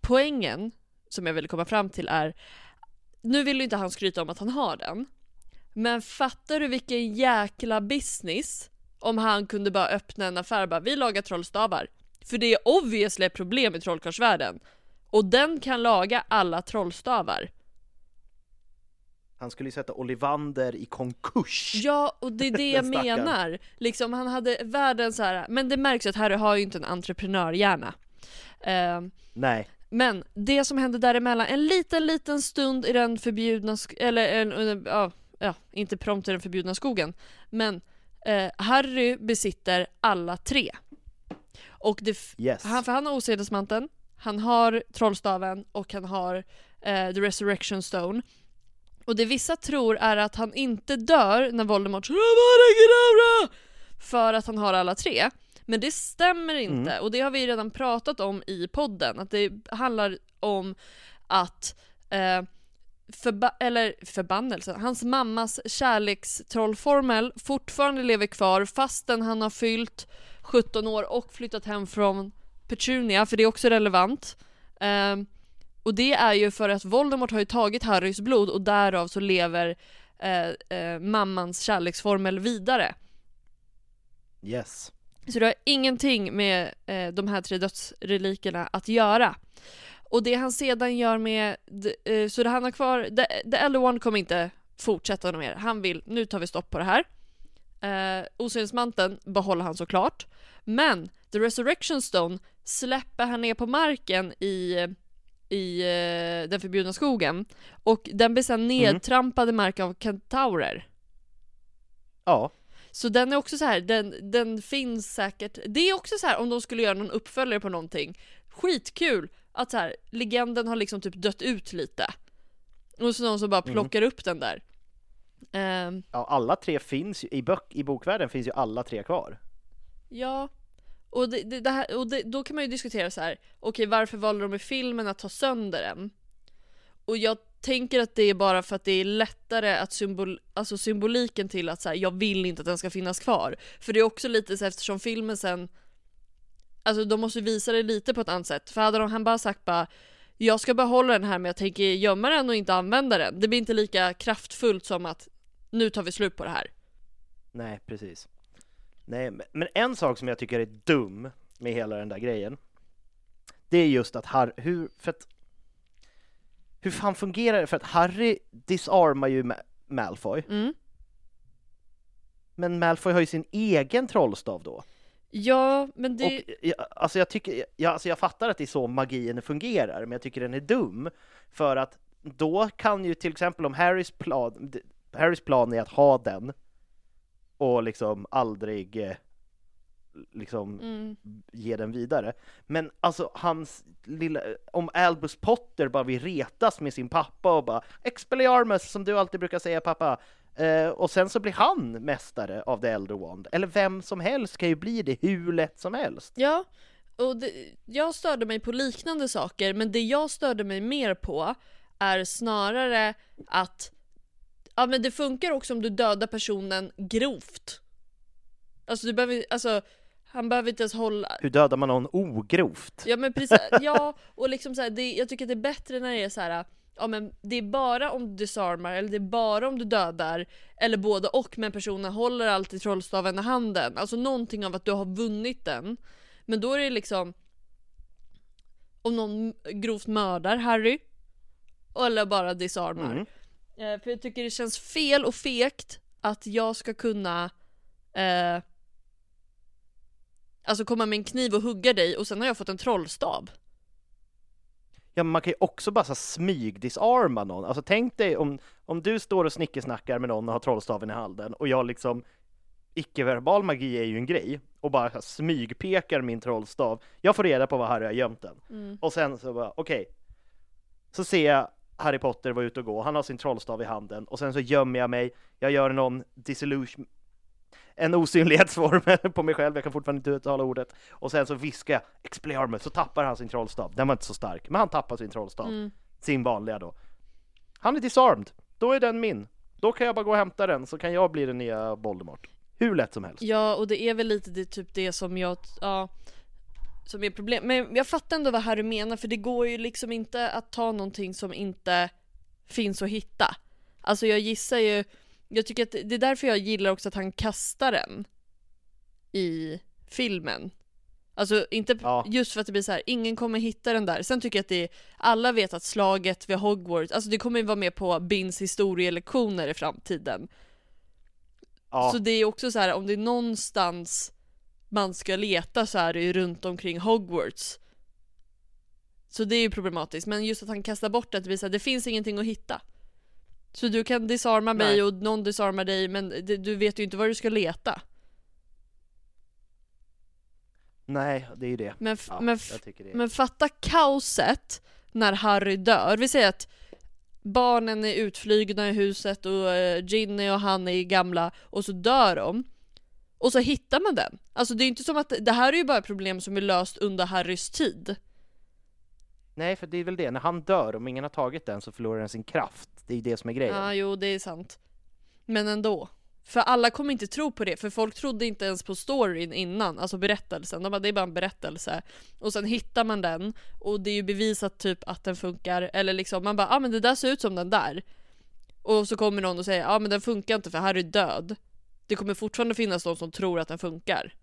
poängen som jag ville komma fram till är, nu vill ju inte han skryta om att han har den. Men fattar du vilken jäkla business om han kunde bara öppna en affär och bara vi lagar trollstavar. För det är obviously ett problem i trollkarlsvärlden. Och den kan laga alla trollstavar. Han skulle ju sätta Olivander i konkurs. Ja, och det är det [laughs] jag menar. Liksom, han hade världens så här, men det märks att Harry har ju inte en entreprenörhjärna. Eh, Nej, men det som hände däremellan, en liten, liten stund i den förbjudna, eller en, en, ja, ja, inte prompt i den förbjudna skogen, men eh, Harry besitter alla tre. Och det, yes. han, för han har osedesmanteln, han har trollstaven och han har eh, the resurrection stone. Och det vissa tror är att han inte dör när Voldemort för att han har alla tre. Men det stämmer inte och det har vi redan pratat om i podden. Att det handlar om att eh, förba- eller förbannelsen, hans mammas kärlekstrollformel fortfarande lever kvar fastän han har fyllt 17 år och flyttat hem från Petunia, för det är också relevant. Ehm, och det är ju för att Voldemort har ju tagit Harrys blod och därav så lever eh, eh, mammans kärleksformel vidare. Yes. Så det har ingenting med eh, de här tre dödsrelikerna att göra. Och det han sedan gör med, d- eh, så det han har kvar, the, the Elder One kommer inte fortsätta något mer. Han vill, nu tar vi stopp på det här. Eh, Osynlighetsmanteln behåller han såklart. Men The Resurrection Stone släpper han ner på marken i, i eh, den förbjudna skogen. Och den blir sedan nedtrampad i mark av kentaurer. Ja, Så den är också så här, den, den finns säkert. Det är också så här om de skulle göra någon uppföljare på någonting. Skitkul att så här, legenden har liksom typ dött ut lite. Och så någon som bara plockar upp den där. Ehm, ja alla tre finns ju, i, bök, i bokvärlden finns ju alla tre kvar. ja. Och, det, det, det här, och det, då kan man ju diskutera så här. okej varför valde de i filmen att ta sönder den? Och jag tänker att det är bara för att det är lättare att symbol, alltså symboliken till att så här, jag vill inte att den ska finnas kvar. För det är också lite så här, eftersom filmen sen Alltså de måste visa det lite på ett annat sätt. För hade de, han bara sagt bara Jag ska behålla den här men jag tänker gömma den och inte använda den. Det blir inte lika kraftfullt som att nu tar vi slut på det här. Nej, precis. Nej, men- en sak som jag tycker är dum med hela den där grejen, det är just att Harry, hur, för att, hur fan fungerar det? För att Harry disarmar ju Ma- Malfoy, Mm. men Malfoy har ju sin egen trollstav då. Ja, men det... Och jag, alltså jag tycker, jag, alltså jag fattar att det är så magin fungerar, men jag tycker den är dum. För att då kan ju till exempel om Harrys plan, Harrys plan är att ha den och liksom aldrig eh, liksom Mm. ge den vidare. Men alltså hans lilla, om Albus Potter bara vill retas med sin pappa och bara Expelliarmus som du alltid brukar säga pappa. Eh, och sen så blir han mästare av The Elder Wand. Eller vem som helst kan ju bli det hur lätt som helst. Ja, och det, jag störde mig på liknande saker, men det jag störde mig mer på är snarare att ja men det funkar också om du dödar personen grovt. Alltså du behöver, alltså han behöver inte ens hålla, Hur dödar man någon ogrovt? ja men precis, [laughs] ja och liksom så här, det, jag tycker att det är bättre när det är så här. Ja men det är bara om du disarmar eller det är bara om du dödar Eller både och men personen håller alltid trollstaven i handen Alltså någonting av att du har vunnit den Men då är det liksom Om någon grovt mördar Harry Eller bara disarmar Mm. Eh, För jag tycker det känns fel och fegt Att jag ska kunna eh, Alltså komma med en kniv och hugga dig och sen har jag fått en trollstav Ja, men man kan ju också bara så smygdisarma någon. Alltså tänk dig om, om du står och snickesnackar med någon och har trollstaven i handen och jag liksom icke-verbal magi är ju en grej och bara här smygpekar min trollstav. Jag får reda på var Harry har gömt den. Mm. Och sen så bara, okej. Så ser jag Harry Potter vara ute och gå, han har sin trollstav i handen och sen så gömmer jag mig, jag gör någon disillusion en osynlighetsformel [laughs] på mig själv, jag kan fortfarande inte uttala ordet och sen så viskar jag Expelliarmus, så tappar han sin trollstav. Den var inte så stark, men han tappar sin trollstav. Mm. Sin vanliga då. Han är disarmed, då är den min. Då kan jag bara gå och hämta den så kan jag bli den nya Voldemort. Hur lätt som helst. Ja, och det är väl lite det, typ det som jag, ja, som är problem. Men jag fattar ändå vad Harry menar, för det går ju liksom inte att ta någonting som inte finns att hitta. Alltså jag gissar ju, jag tycker att det är därför jag gillar också att han kastar den i filmen. Alltså inte Ja. just för att det blir så här, ingen kommer hitta den där. Sen tycker jag att det är, alla vet att slaget vid Hogwarts, alltså det kommer ju vara med på Bins historielektioner i framtiden. Ja, Så det är också så här om det är någonstans man ska leta så är det ju runt omkring Hogwarts. Så det är ju problematiskt, men just att han kastar bort det, det här, det finns ingenting att hitta. Så du kan disarma mig Nej. och någon disarmar dig, men det, du vet ju inte var du ska leta. nej, det är ju det. Men, Ja, men, det. men fatta kaoset när Harry dör. Vi säger att barnen är utflygna i huset och eh, Ginny och han är gamla och så dör de. Och så hittar man den. Alltså det är ju inte som att, det här är ju bara problem som är löst under Harrys tid. Nej, för det är väl det, när han dör, om ingen har tagit den så förlorar den sin kraft. Det är ju det som är grejen. Ja, jo det är sant. Men ändå. För alla kommer inte tro på det, för folk trodde inte ens på storyn innan, alltså berättelsen. De bara, det är bara en berättelse. Och sen hittar man den, och det är ju bevisat typ att den funkar, eller liksom man bara, ja ah, men det där ser ut som den där. Och så kommer någon och säger, ja ah, men den funkar inte för Harry är död. Det kommer fortfarande finnas de som tror att den funkar.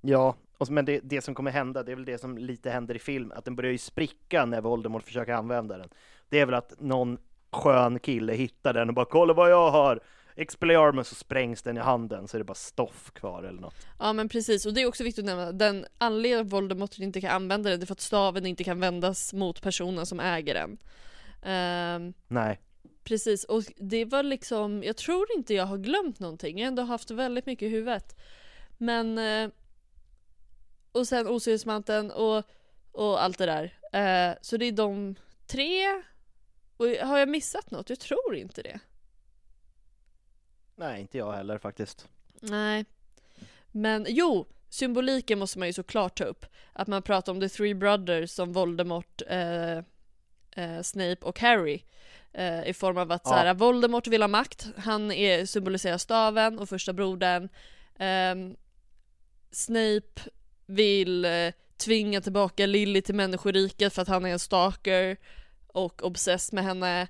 Ja, och, men det, det som kommer hända, det är väl det som lite händer i film, att den börjar ju spricka när Voldemort försöker använda den. Det är väl att någon skön kille hittar den och bara kolla vad jag har! Expelliarmus så sprängs den i handen så är det bara stoff kvar eller något. Ja men precis, och det är också viktigt att nämna, den anledningen att Voldemort inte kan använda den, det är för att staven inte kan vändas mot personen som äger den. Ehm, Nej. Precis, och det var liksom, jag tror inte jag har glömt någonting, jag har ändå haft väldigt mycket i huvudet. Men, eh, och sen Osynlighetsmanteln och, och allt det där. Eh, så det är de tre. Och har jag missat något? Jag tror inte det. Nej, inte jag heller faktiskt. Nej. Men jo, symboliken måste man ju såklart ta upp. Att man pratar om the three brothers som Voldemort, eh, eh, Snape och Harry. Eh, I form av att Ja. så här, Voldemort vill ha makt, han är, symboliserar staven och första brodern. Ehm, Snape vill eh, tvinga tillbaka Lily till människoriket för att han är en stalker och obsessed med henne.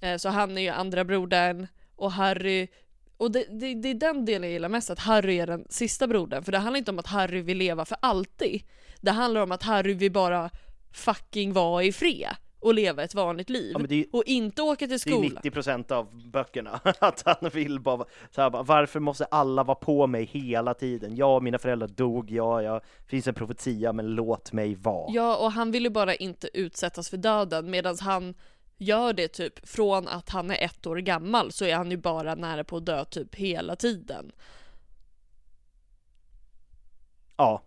Eh, så han är ju andra brodern och Harry och det, det, det är den delen jag gillar mest, att Harry är den sista brodern. För det handlar inte om att Harry vill leva för alltid. Det handlar om att Harry vill bara fucking vara i fred och leva ett vanligt liv. Ja, det ju- och inte åka till Det är skolan. 90% av böckerna, [laughs] att han vill bara, så här, varför måste alla vara på mig hela tiden? Ja, mina föräldrar dog, ja, ja, finns en profetia, men låt mig vara. Ja, och han vill ju bara inte utsättas för döden medan han gör det typ från att han är ett år gammal så är han ju bara nära på att dö typ hela tiden. Ja.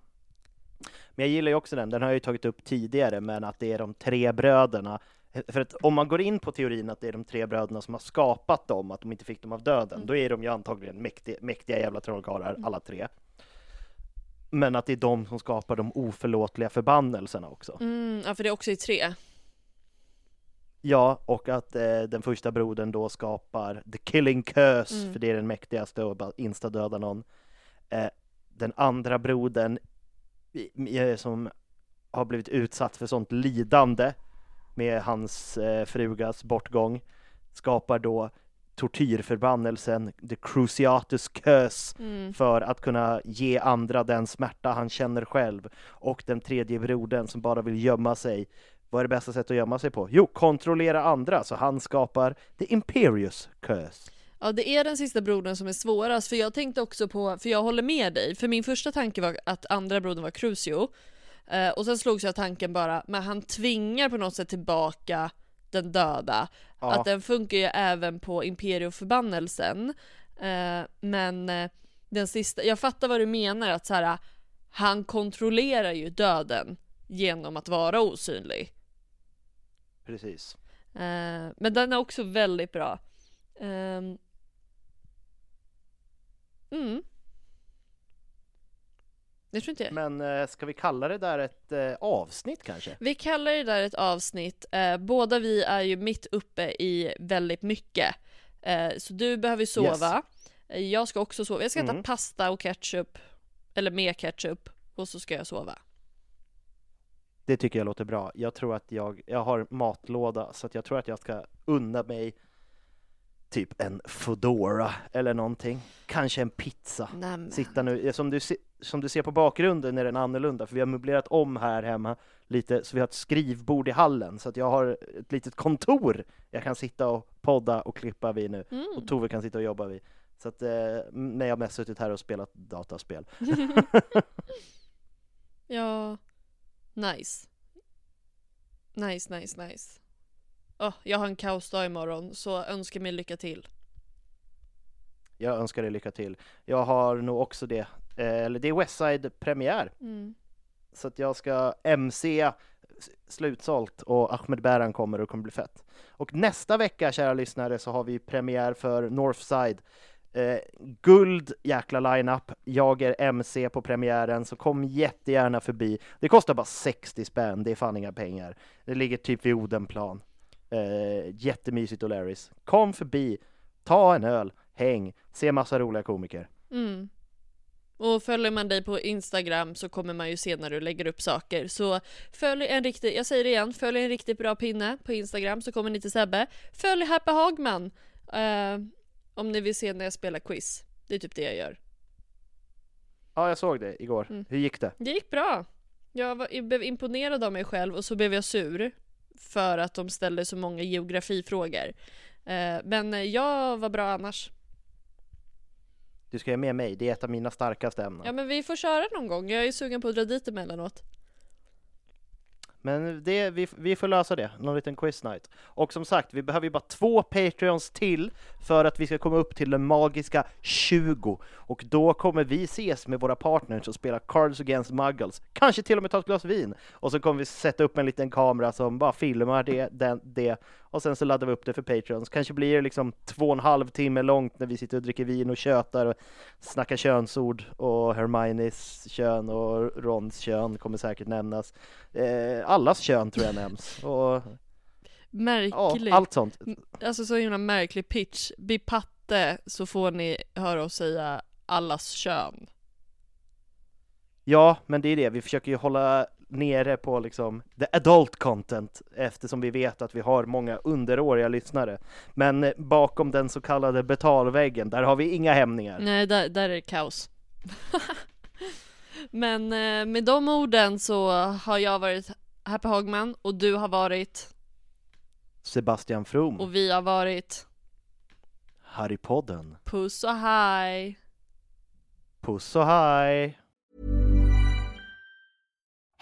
Men jag gillar ju också den, den har jag ju tagit upp tidigare, men att det är de tre bröderna. För att om man går in på teorin att det är de tre bröderna som har skapat dem, att de inte fick dem av döden, Mm. då är de ju antagligen mäktiga, mäktiga jävla trollkarlar, alla tre. Men att det är de som skapar de oförlåtliga förbannelserna också. Mm, ja, för det är också i tre. Ja, och att eh, den första brodern då skapar the killing curse, Mm. för det är den mäktigaste och bara instadöda någon. Eh, den andra brodern som har blivit utsatt för sånt lidande med hans eh, frugas bortgång skapar då tortyrförbannelsen the cruciatus curse Mm. för att kunna ge andra den smärta han känner själv och den tredje brodern som bara vill gömma sig vad är det bästa sättet att gömma sig på? Jo, kontrollera andra, så han skapar the Imperius Curse. Ja det är den sista brodern som är svårast för jag tänkte också på, för jag håller med dig, för min första tanke var att andra brodern var Crucio eh, och sen slogs jag tanken bara, men han tvingar på något sätt tillbaka den döda. Ja. Att den funkar ju även på imperioförbannelsen. Eh, men eh, den sista, jag fattar vad du menar att så här, han kontrollerar ju döden genom att vara osynlig. Precis. Eh, men den är också väldigt bra. Ehm. Mm. Jag tror inte Men eh, ska vi kalla det där ett eh, avsnitt kanske? Vi kallar det där ett avsnitt. Eh, båda vi är ju mitt uppe i väldigt mycket. Eh, så du behöver sova. Eh, Jag ska också sova. Jag ska äta Mm. pasta och ketchup. Eller med ketchup. Och så ska jag sova. Det tycker jag låter bra. Jag tror att jag, jag har matlåda så att jag tror att jag ska unna mig typ en Foodora eller någonting. Kanske en pizza. Nämen. Sitta nu, som du, se- som du ser på bakgrunden är den annorlunda för vi har möblerat om här hemma lite så vi har ett skrivbord i hallen så att jag har ett litet kontor jag kan sitta och podda och klippa vid nu Mm. och Tove kan sitta och jobba vid. Så att eh, när jag mest suttit här och spelat dataspel. [laughs] Ja, nice. Nice, nice, nice. Åh, jag har en kaosdag imorgon, så önskar mig lycka till. Jag önskar dig lycka till. Jag har nog också det. Eh, eller det är Westside premiär. Mm. Så att jag ska MC slutsålt och Ahmed Bäran kommer och kommer bli fett. Och nästa vecka, kära lyssnare, så har vi premiär för Northside. Eh, guld jäkla line-up. Jag är MC på premiären, så kom jättegärna förbi. Det kostar bara 60 spänn, det är fan inga pengar. Det ligger typ vid Odenplan. Eh, jättemysigt och Larrys. Kom förbi, ta en öl, häng, se massa roliga komiker. Mm. Och följer man dig på Instagram så kommer man ju se när du lägger upp saker. Så följ en riktig, jag säger det igen, följ en riktigt bra pinne på Instagram så kommer ni till Sebbe. Följ Happy Hagman eh, om ni vill se när jag spelar quiz. Det är typ det jag gör. Ja, jag såg det igår. Mm. Hur gick det? Det gick bra. Jag var, jag blev imponerad av mig själv och så blev jag sur för att de ställde så många geografifrågor. Eh, men jag var bra annars. Du ska ju med mig, det är ett av mina starkaste ämnen. Ja men vi får köra någon gång, jag är sugen på att dra dit emellanåt. Men det, vi, vi får lösa det, någon liten quiz night. Och som sagt, vi behöver ju bara två Patreons till för att vi ska komma upp till den magiska 20. Och då kommer vi ses med våra partners och spela Cards Against Muggles. Kanske till och med ta ett glas vin. Och så kommer vi sätta upp en liten kamera som bara filmar det, den, det. Och sen så laddar vi upp det för Patreons. Kanske blir det liksom två och en halv timme långt när vi sitter och dricker vin och tjötar och snackar könsord. Och Hermiones kön och Rons kön kommer säkert nämnas. Eh, allas kön tror jag nämns. Och ja, Märkligt. allt sånt. Alltså så himla märklig pitch. Bli patte så får ni höra oss säga allas kön. Ja, men det är det. Vi försöker ju hålla nere på liksom the adult content eftersom vi vet att vi har många underåriga lyssnare. Men eh, bakom den så kallade betalväggen, där har vi inga hämningar. Nej, där, där är det kaos. [laughs] Men eh, med de orden så har jag varit Happy Hagman och du har varit Sebastian From, och vi har varit Harrypodden. Puss och hej! Puss och hej!